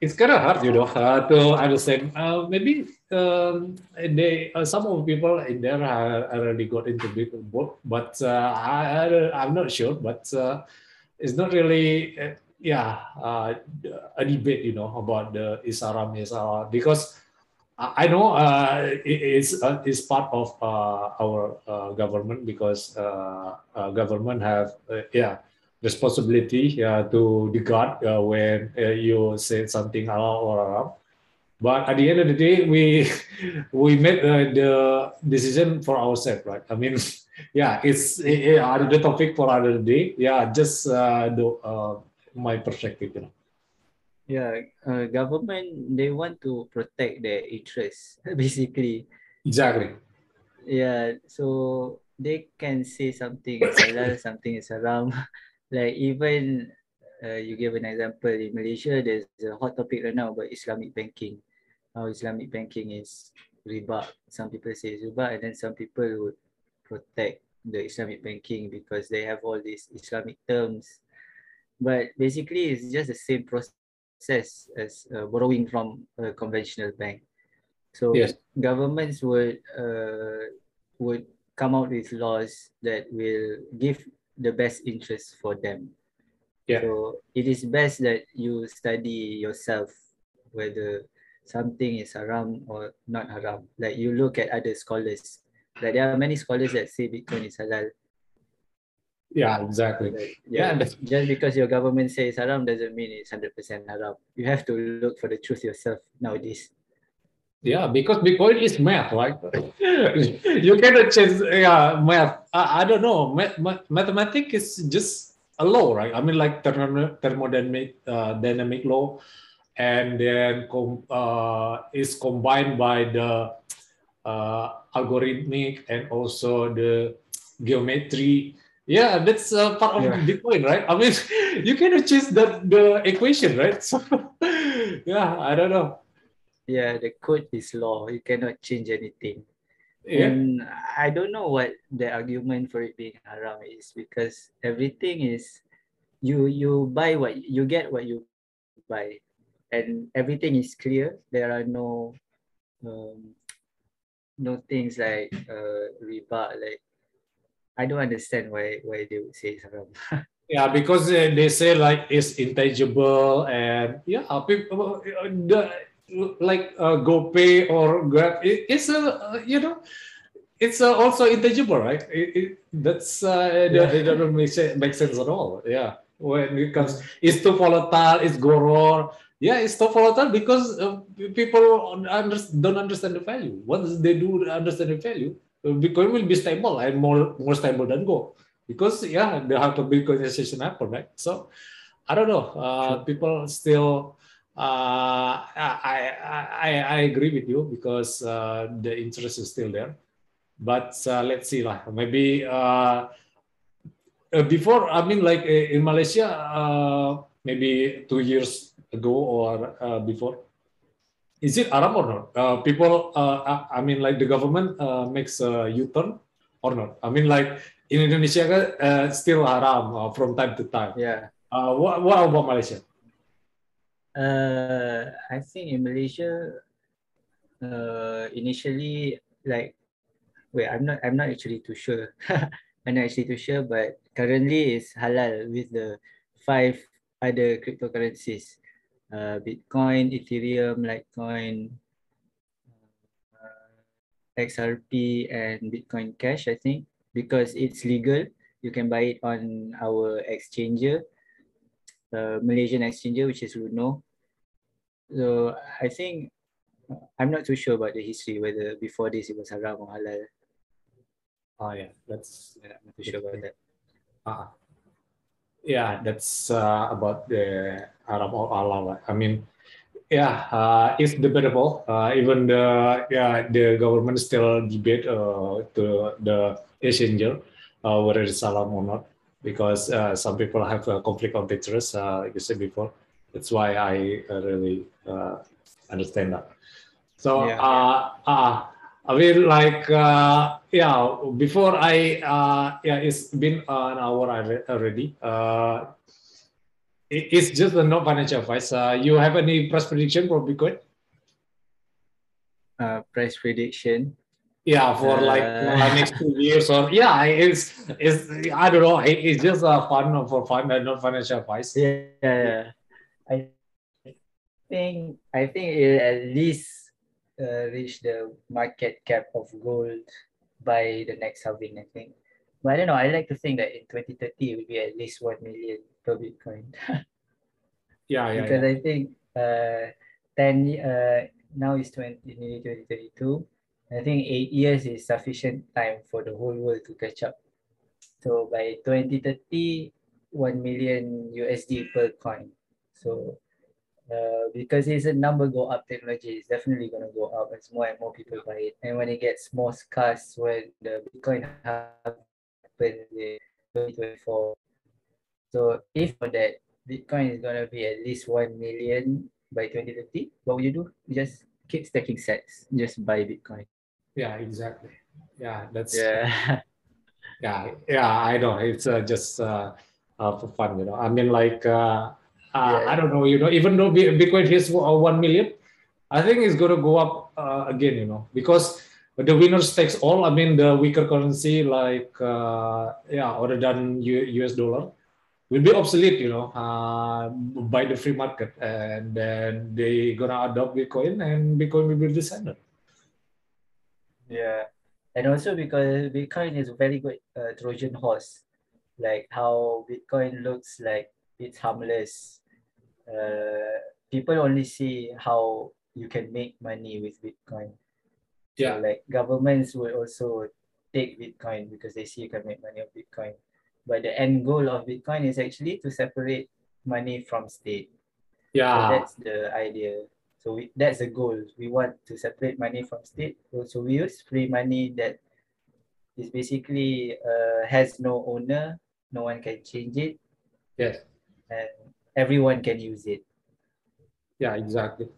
it's kind of hard, you know, uh, to understand. Uh, maybe um, they some of the people in there already got into Bitcoin, but I, I I'm not sure. But it's not really yeah uh, a debate you know about the isara because I know uh, it- it's uh, it's part of uh, our uh, government because uh, uh, government have yeah responsibility to the uh, when you say something halal or haram. But at the end of the day, we (laughs) we made uh, the decision for ourselves, right? I mean, (laughs) yeah, it's another topic for another day. Yeah, just the my perspective, you know. yeah, uh, government they want to protect their interests (laughs) basically. Exactly. Yeah, so they can say something is halal, (laughs) something is haram. (laughs) like even uh, you give an example in Malaysia, there's a hot topic right now about Islamic banking. How Islamic banking is riba. Some people say it's riba, and then some people would protect the Islamic banking because they have all these Islamic terms. But basically, it's just the same process as uh, borrowing from a conventional bank. So Yes. governments would uh, would come out with laws that will give the best interest for them. Yeah. So it is best that you study yourself whether something is haram or not haram. Like you look at other scholars. Like there are many scholars that say Bitcoin is halal. Yeah, exactly. Like, Yeah, yeah, just because your government says haram doesn't mean it's hundred percent haram. You have to look for the truth yourself nowadays. Yeah, because Bitcoin is math, right? (laughs) you cannot change yeah, math. I, I don't know. Math, mathematics is just a law, right? I mean, like thermo- thermodynamic uh, dynamic law, and then com- uh, is combined by the uh, algorithmic and also the geometry. Yeah, that's uh, part of Yeah. Bitcoin, right? I mean, (laughs) you cannot change the, the equation, right? (laughs) So, yeah, I don't know. Yeah, the code is law. You cannot change anything. Yeah. And I don't know what the argument for it being haram is because everything is you you buy what you get what you buy and everything is clear. There are no um, no things like uh riba like I don't understand why why they would say it's haram. (laughs) Yeah, because uh, they say like it's intangible and yeah, people uh, the like uh, GoPay or Grab, it, it's a uh, you know, it's uh, also intangible, right? It, it, that's uh, Yeah. it doesn't make sense, make sense at all. Yeah, when it comes, it's too volatile, it's gharar. Yeah, it's too volatile because uh, people under, don't understand the value. Once they do understand the value, uh, Bitcoin will be stable and more more stable than gold because yeah, they have the Bitcoinization happened, right? So I don't know. Uh, people still. Uh, I, I I I agree with you because uh, the interest is still there, but uh, let's see lah. Maybe uh, uh, before I mean like in Malaysia, uh, maybe two years ago or uh, before. Is it haram or not? Uh, people, uh, I mean, like the government uh, makes a U-turn or not? I mean, like in Indonesia, uh, still haram uh, from time to time. Yeah. Uh, what, what about Malaysia? Uh, I think in Malaysia, uh, initially, like, wait, I'm not, I'm not actually too sure. (laughs) I'm not actually too sure, but currently it's halal with the five other cryptocurrencies, uh, Bitcoin, Ethereum, Litecoin, uh, XRP, and Bitcoin Cash. I think because it's legal, you can buy it on our exchanger, uh, Malaysian exchanger, which is Luno. So I think I'm not too sure about the history whether before this it was haram or halal. Oh yeah, that's yeah, I'm not too sure about that. uh, yeah, that's uh, about the haram or halal. I mean, yeah, uh, it's debatable. Uh, even the yeah the government still debate uh, to the exchanger uh, whether it's halal or not because uh, some people have a conflict of interest. Uh, like you said before, that's why I uh, really uh, understand that. So Yeah. uh, uh, I mean, like, uh, yeah, before I, uh, yeah, it's been an hour already. Uh, it's just a no financial advice. Uh, you have any price prediction for Bitcoin? Uh, price prediction. Yeah, for like Uh, uh, next two years or yeah, it's it's I don't know. It, it's just a fun for fun and not financial advice. Yeah, yeah. I think I think it at least uh, reach the market cap of gold by the next halving. I think, but I don't know. I like to think that in 2030 it will be at least one million per Bitcoin (laughs) Yeah, yeah, because yeah. I think uh, ten uh now is 20 nearly 2032. I think eight years is sufficient time for the whole world to catch up. So by 2030, 1 million USD per coin. So uh, because it's a number go up technology, it's definitely going to go up as more and more people buy it. And when it gets more scarce, when the Bitcoin happens in 2024. So if for that, Bitcoin is going to be at least 1 million by 2030, what would you do? You just keep stacking sats, just buy Bitcoin. Yeah, exactly. Yeah, that's Yeah. (laughs) yeah yeah i know it's uh, just uh, uh, for fun you know i mean like uh, uh, Yeah. i don't know you know even though bitcoin hits uh, 1 million i think it's going to go up uh, again you know because the winners takes all i mean the weaker currency like uh, yeah other than us dollar will be obsolete you know uh, by the free market and then they gonna adopt bitcoin and bitcoin will be descendant Yeah, and also because Bitcoin is a very good uh, Trojan horse, like how Bitcoin looks like it's harmless. Uh, people only see how you can make money with Bitcoin. Yeah. So like governments will also take Bitcoin because they see you can make money of Bitcoin. But the end goal of Bitcoin is actually to separate money from state. Yeah. So that's the idea. So we, that's the goal. We want to separate money from state. So we use free money that is basically uh, has no owner. No one can change it, yes and everyone can use it. yeah exactly.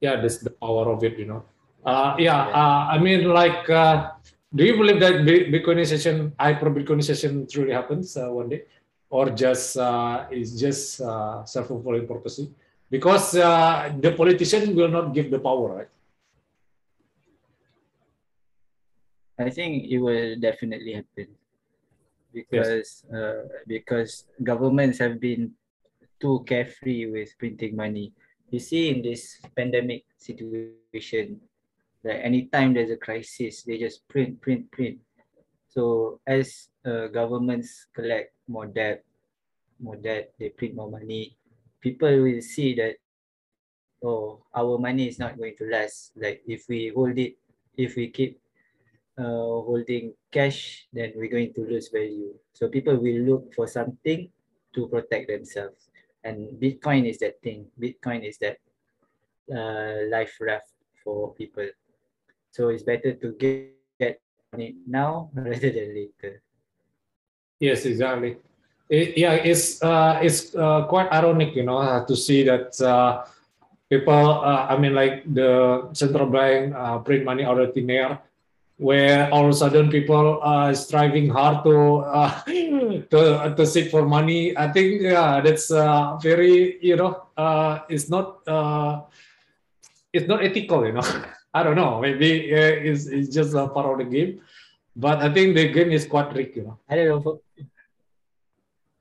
Yeah that's the power of it you know. Uh yeah, Yeah. uh i mean like uh do you believe that bitcoinization hyper bitcoinization truly happens uh, one day? Or just uh is just uh self-fulfilling prophecy? Because uh the politician will not give the power right? I think it will definitely happen. Because uh, because governments have been too carefree with printing money. You see, in this pandemic situation, like anytime there's a crisis, they just print, print, print. So as uh, governments collect more debt, more debt, they print more money. People will see that, oh, our money is not going to last. Like if we hold it, if we keep uh, holding cash, then we're going to lose value. So people will look for something to protect themselves. And Bitcoin is that thing. Bitcoin is that uh, life raft for people. So it's better to get, get it now (laughs) rather than later. yes exactly it, yeah, it's uh, it's uh, quite ironic, you know, uh, to see that uh, people. Uh, I mean, like the central bank uh, print money thin air, where all of a sudden people are striving hard to to to seek for money. I think yeah, that's uh, very you know, uh, it's not uh, it's not ethical, you know. (laughs) I don't know. Maybe it's, it's just a part of the game, but I think the game is quite rigged, you know. I don't know.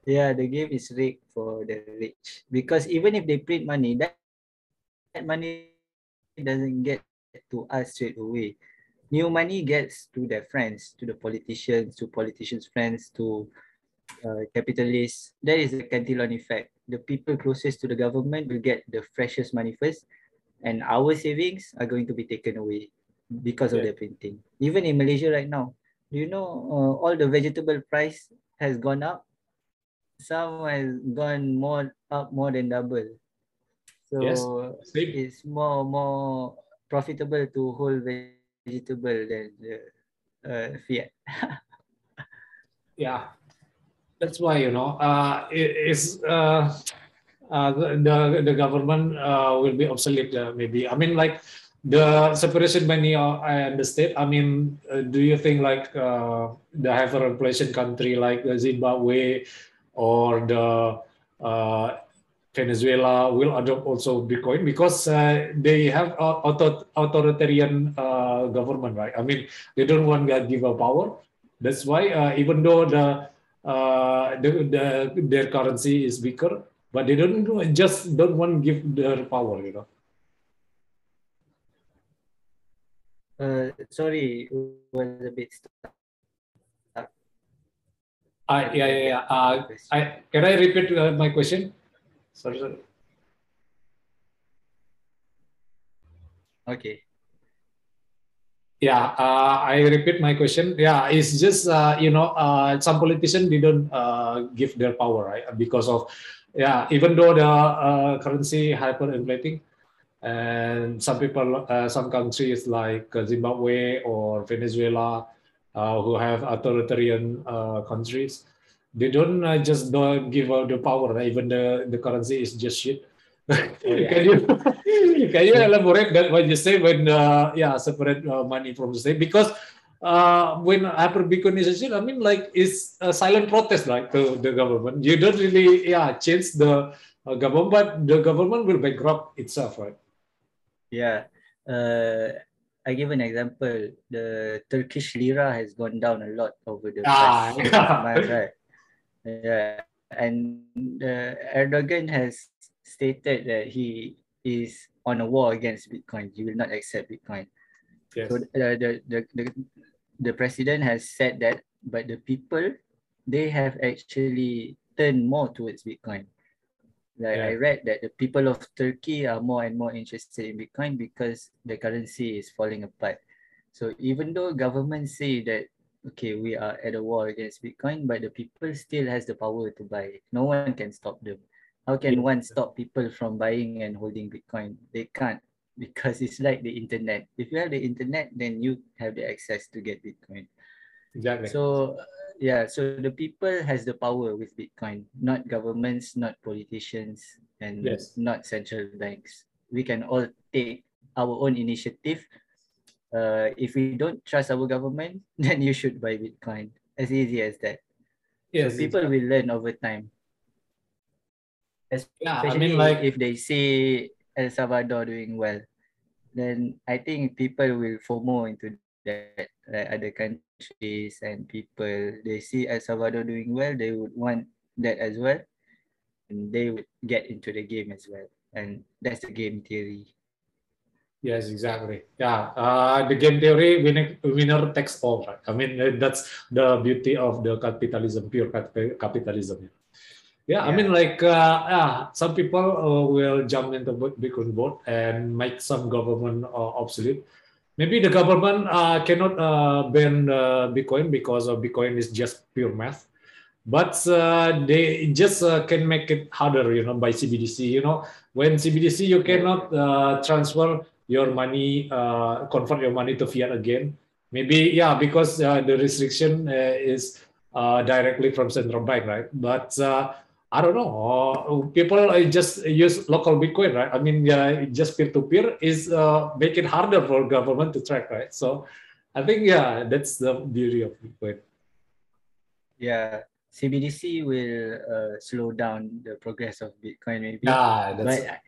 Yeah, the game is rigged for the rich because even if they print money, that, that money doesn't get to us straight away. New money gets to their friends, to the politicians, to politicians' friends, to uh, capitalists. That is the cantillon effect. The people closest to the government will get the freshest money first, and our savings are going to be taken away because of Yeah. the printing. Even in Malaysia right now, do you know uh, all the vegetable price has gone up? Some has gone more up more than double. So Yes. It's more more profitable to hold vegetable than the uh, fiat. (laughs) yeah that's why you know uh is uh, uh the the, the government uh will be obsolete uh, maybe. I mean like the separation money uh, i understand. I mean uh, do you think like uh the hyperinflation country like zimbabwe or the uh venezuela will adopt also bitcoin? Because uh, they have author- authoritarian uh, government right? I mean they don't want to give a power. That's why uh, even though the uh, the, the their currency is weaker, but they don't just don't want to give their power. You know. Uh, sorry, it was a bit stuck. I yeah yeah. yeah. Uh, I can I repeat uh, my question? Sorry, sorry. Okay. Yeah, uh, I repeat my question. Yeah, it's just uh, you know uh, some politicians didn't uh, give their power right because of yeah even though the uh, currency hyperinflating and some people uh, some countries like Zimbabwe or Venezuela uh, who have authoritarian uh, countries they don't uh, just don't give out the power right? even the the currency is just shit. (laughs) yeah. can you can you elaborate that what you say when uh, yeah separate uh, money from the state because uh, when bitcoinization i mean like it's a silent protest like to the government you don't really yeah change the uh, government but the government will bankrupt itself right Yeah. Uh, I give an example. The Turkish lira has gone down a lot over the Ah, past (laughs) yeah. month, right? Yeah. And uh, Erdogan has stated that he is on a war against Bitcoin. You will not accept Bitcoin. yes So uh, the, the the the president has said that, but the people they have actually turned more towards Bitcoin. Like I read that the people of Turkey are more and more interested in Bitcoin because the currency is falling apart. So even though governments say that okay we are at a war against Bitcoin, but the people still has the power to buy. it. No one can stop them. How can one stop people from buying and holding Bitcoin? They can't because it's like the internet. If you have the internet, then you have the access to get Bitcoin. exactly So uh, yeah, so the people has the power with Bitcoin, not governments, not politicians, and Yes. not central banks. We can all take our own initiative. Uh, if we don't trust our government, (laughs) then you should buy Bitcoin. As easy as that. yes so people will learn over time. Yeah i mean like if they see El Salvador doing well, then I think people will FOMO into that. Like other countries and people, they see El Salvador doing well, they would want that as well, and they would get into the game as well. And that's the game theory. Yes, exactly. Yeah, uh, the game theory winner, winner takes all. Right? I mean, that's the beauty of the capitalism, pure cap- capitalism. Yeah, I mean, like, uh, yeah, some people uh, will jump into Bitcoin boat and make some government uh, obsolete. Maybe the government uh, cannot uh, ban uh, Bitcoin because of Bitcoin is just pure math but uh, they just uh, can make it harder you know by cbdc you know when cbdc you cannot uh, transfer your money uh, convert your money to fiat again maybe yeah because uh, the restriction uh, is uh, directly from central bank, right? But uh, I don't know. people just use local Bitcoin, right? I mean, yeah, just peer to peer is uh, make it harder for government to track, right? So, I think yeah, that's the beauty of Bitcoin. Yeah, CBDC will uh, slow down the progress of Bitcoin, maybe. Yeah, but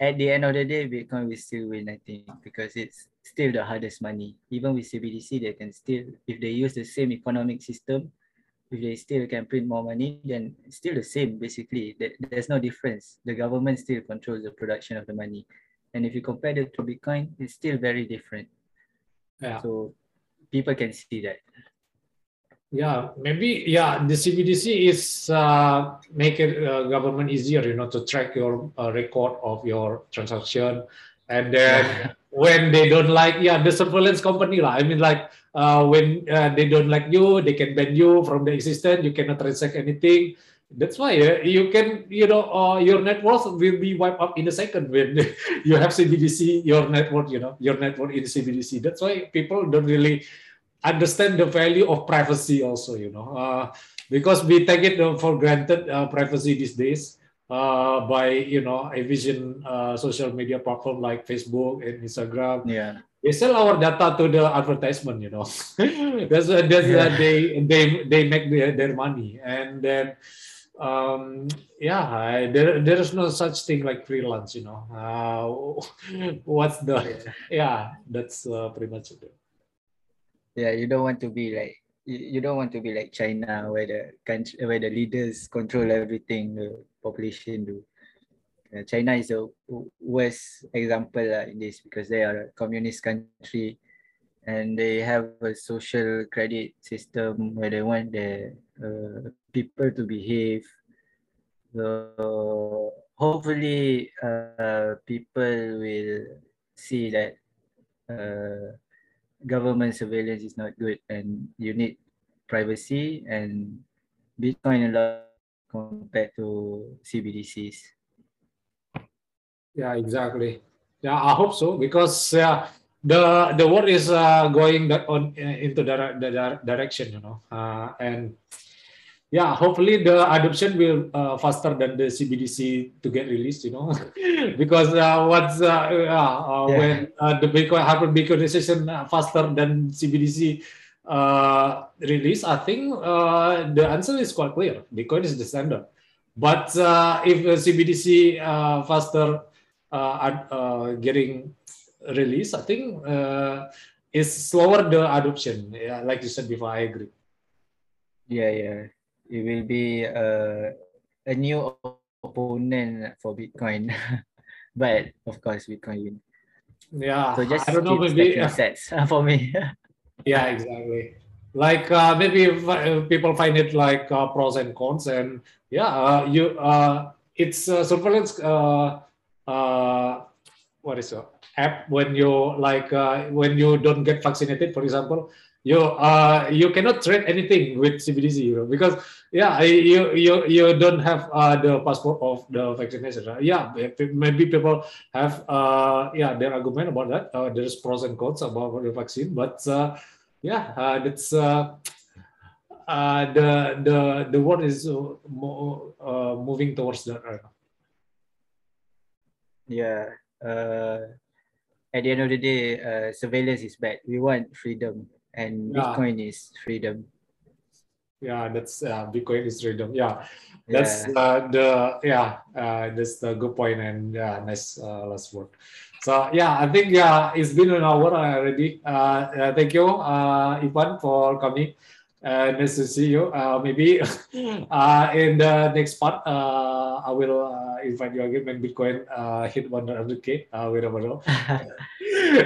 at the end of the day, Bitcoin will still win, I think, because it's still the hardest money. Even with CBDC, they can still, if they use the same economic system, if they still can print more money, then it's still the same, basically. There's no difference. The government still controls the production of the money. And if you compare it to Bitcoin, it's still very different. Yeah. So people can see that. Yeah, maybe yeah. The CBDC is uh, make it uh, government easier, you know, to track your uh, record of your transaction, and then when they don't like, yeah, the surveillance company lah. I mean, like uh, when uh, they don't like you, they can ban you from the existence. You cannot transact anything. That's why uh, you can, you know, uh, your net worth will be wiped up in a second when (laughs) you have CBDC. Your network, you know, your network in CBDC. That's why people don't really understand the value of privacy also you know uh, because we take it for granted uh, privacy these days uh, by you know a vision uh, social media platform like facebook and instagram. Yeah. They sell our data to the advertisement you know. (laughs) That's that's yeah. they they they make their, their money. And then um yeah there there is no such thing like freelance you know. Uh, (laughs) what's the yeah that's uh, pretty much it. Yeah you don't want to be like you, you don't want to be like china where the country where the leaders control everything population do. Uh, china is the worst example uh, in this because they are a communist country and they have a social credit system where they want the uh, people to behave. So hopefully uh, people will see that uh, government surveillance is not good and you need privacy and Bitcoin a lot compared to CBDCs. Yeah, exactly. Yeah, I hope so because uh, the the world is uh, going on uh, into the, the direction, you know, uh, and yeah, hopefully the adoption will uh, faster than the CBDC to get released, you know, (laughs) because what's uh, yeah. when the Bitcoin hyper Bitcoinization faster than CBDC uh, release, I think uh, the answer is quite clear. Bitcoin is the standard, but uh, if CBDC uh, faster getting released, I think is slower the adoption. Yeah, like you said before, I agree. Yeah, yeah it will be a, a new opponent for Bitcoin. (laughs) but of course, Bitcoin win. Yeah, so just I don't know, maybe sets (laughs) for me. Yeah, exactly. Like uh, maybe uh, people find it like uh, pros and cons, and yeah, uh, you uh, it's uh, surveillance. Uh, uh, what is it? App when you like uh, when you don't get vaccinated, for example, you uh you cannot trade anything with CBDC you know, because yeah you you you don't have uh, the passport of the vaccination right? yeah maybe people have uh yeah their argument about that uh, there's pros and cons about the vaccine but uh, yeah uh, that's uh, uh, the the the world is more, uh, moving towards that right now. yeah uh, at the end of the day uh, surveillance is bad we want freedom and yeah. Bitcoin is freedom. Yeah, that's uh, Bitcoin is freedom. Yeah, that's yeah. Uh, the yeah uh, that's the good point and yeah nice uh, last word. So yeah, I think yeah it's been an hour already. Uh, uh thank you, uh, Ipan, for coming. Uh, nice to see you. Uh, maybe (laughs) uh, in the next part, uh, I will uh, invite you again when Bitcoin uh, hit 100k. Uh, we never know.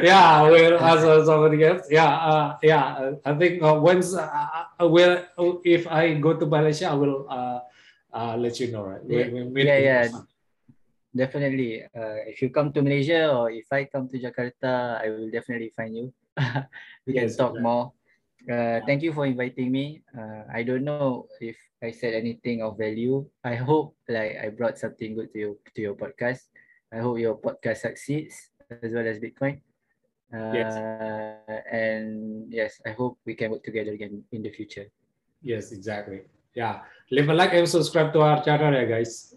Yeah, we'll ask somebody else. Yeah, uh, yeah. I think uh, once uh, will if I go to Malaysia, I will uh, uh, let you know. Right? Yeah, yeah, yeah. Definitely. Uh, if you come to Malaysia or if I come to Jakarta, I will definitely find you. (laughs) we yes, can talk more. Uh, thank you for inviting me. Uh, I don't know if I said anything of value. I hope like I brought something good to your to your podcast. I hope your podcast succeeds as well as Bitcoin. Uh, yes. And yes, I hope we can work together again in the future. Yes, exactly. Yeah. Leave a like and subscribe to our channel, yeah, guys.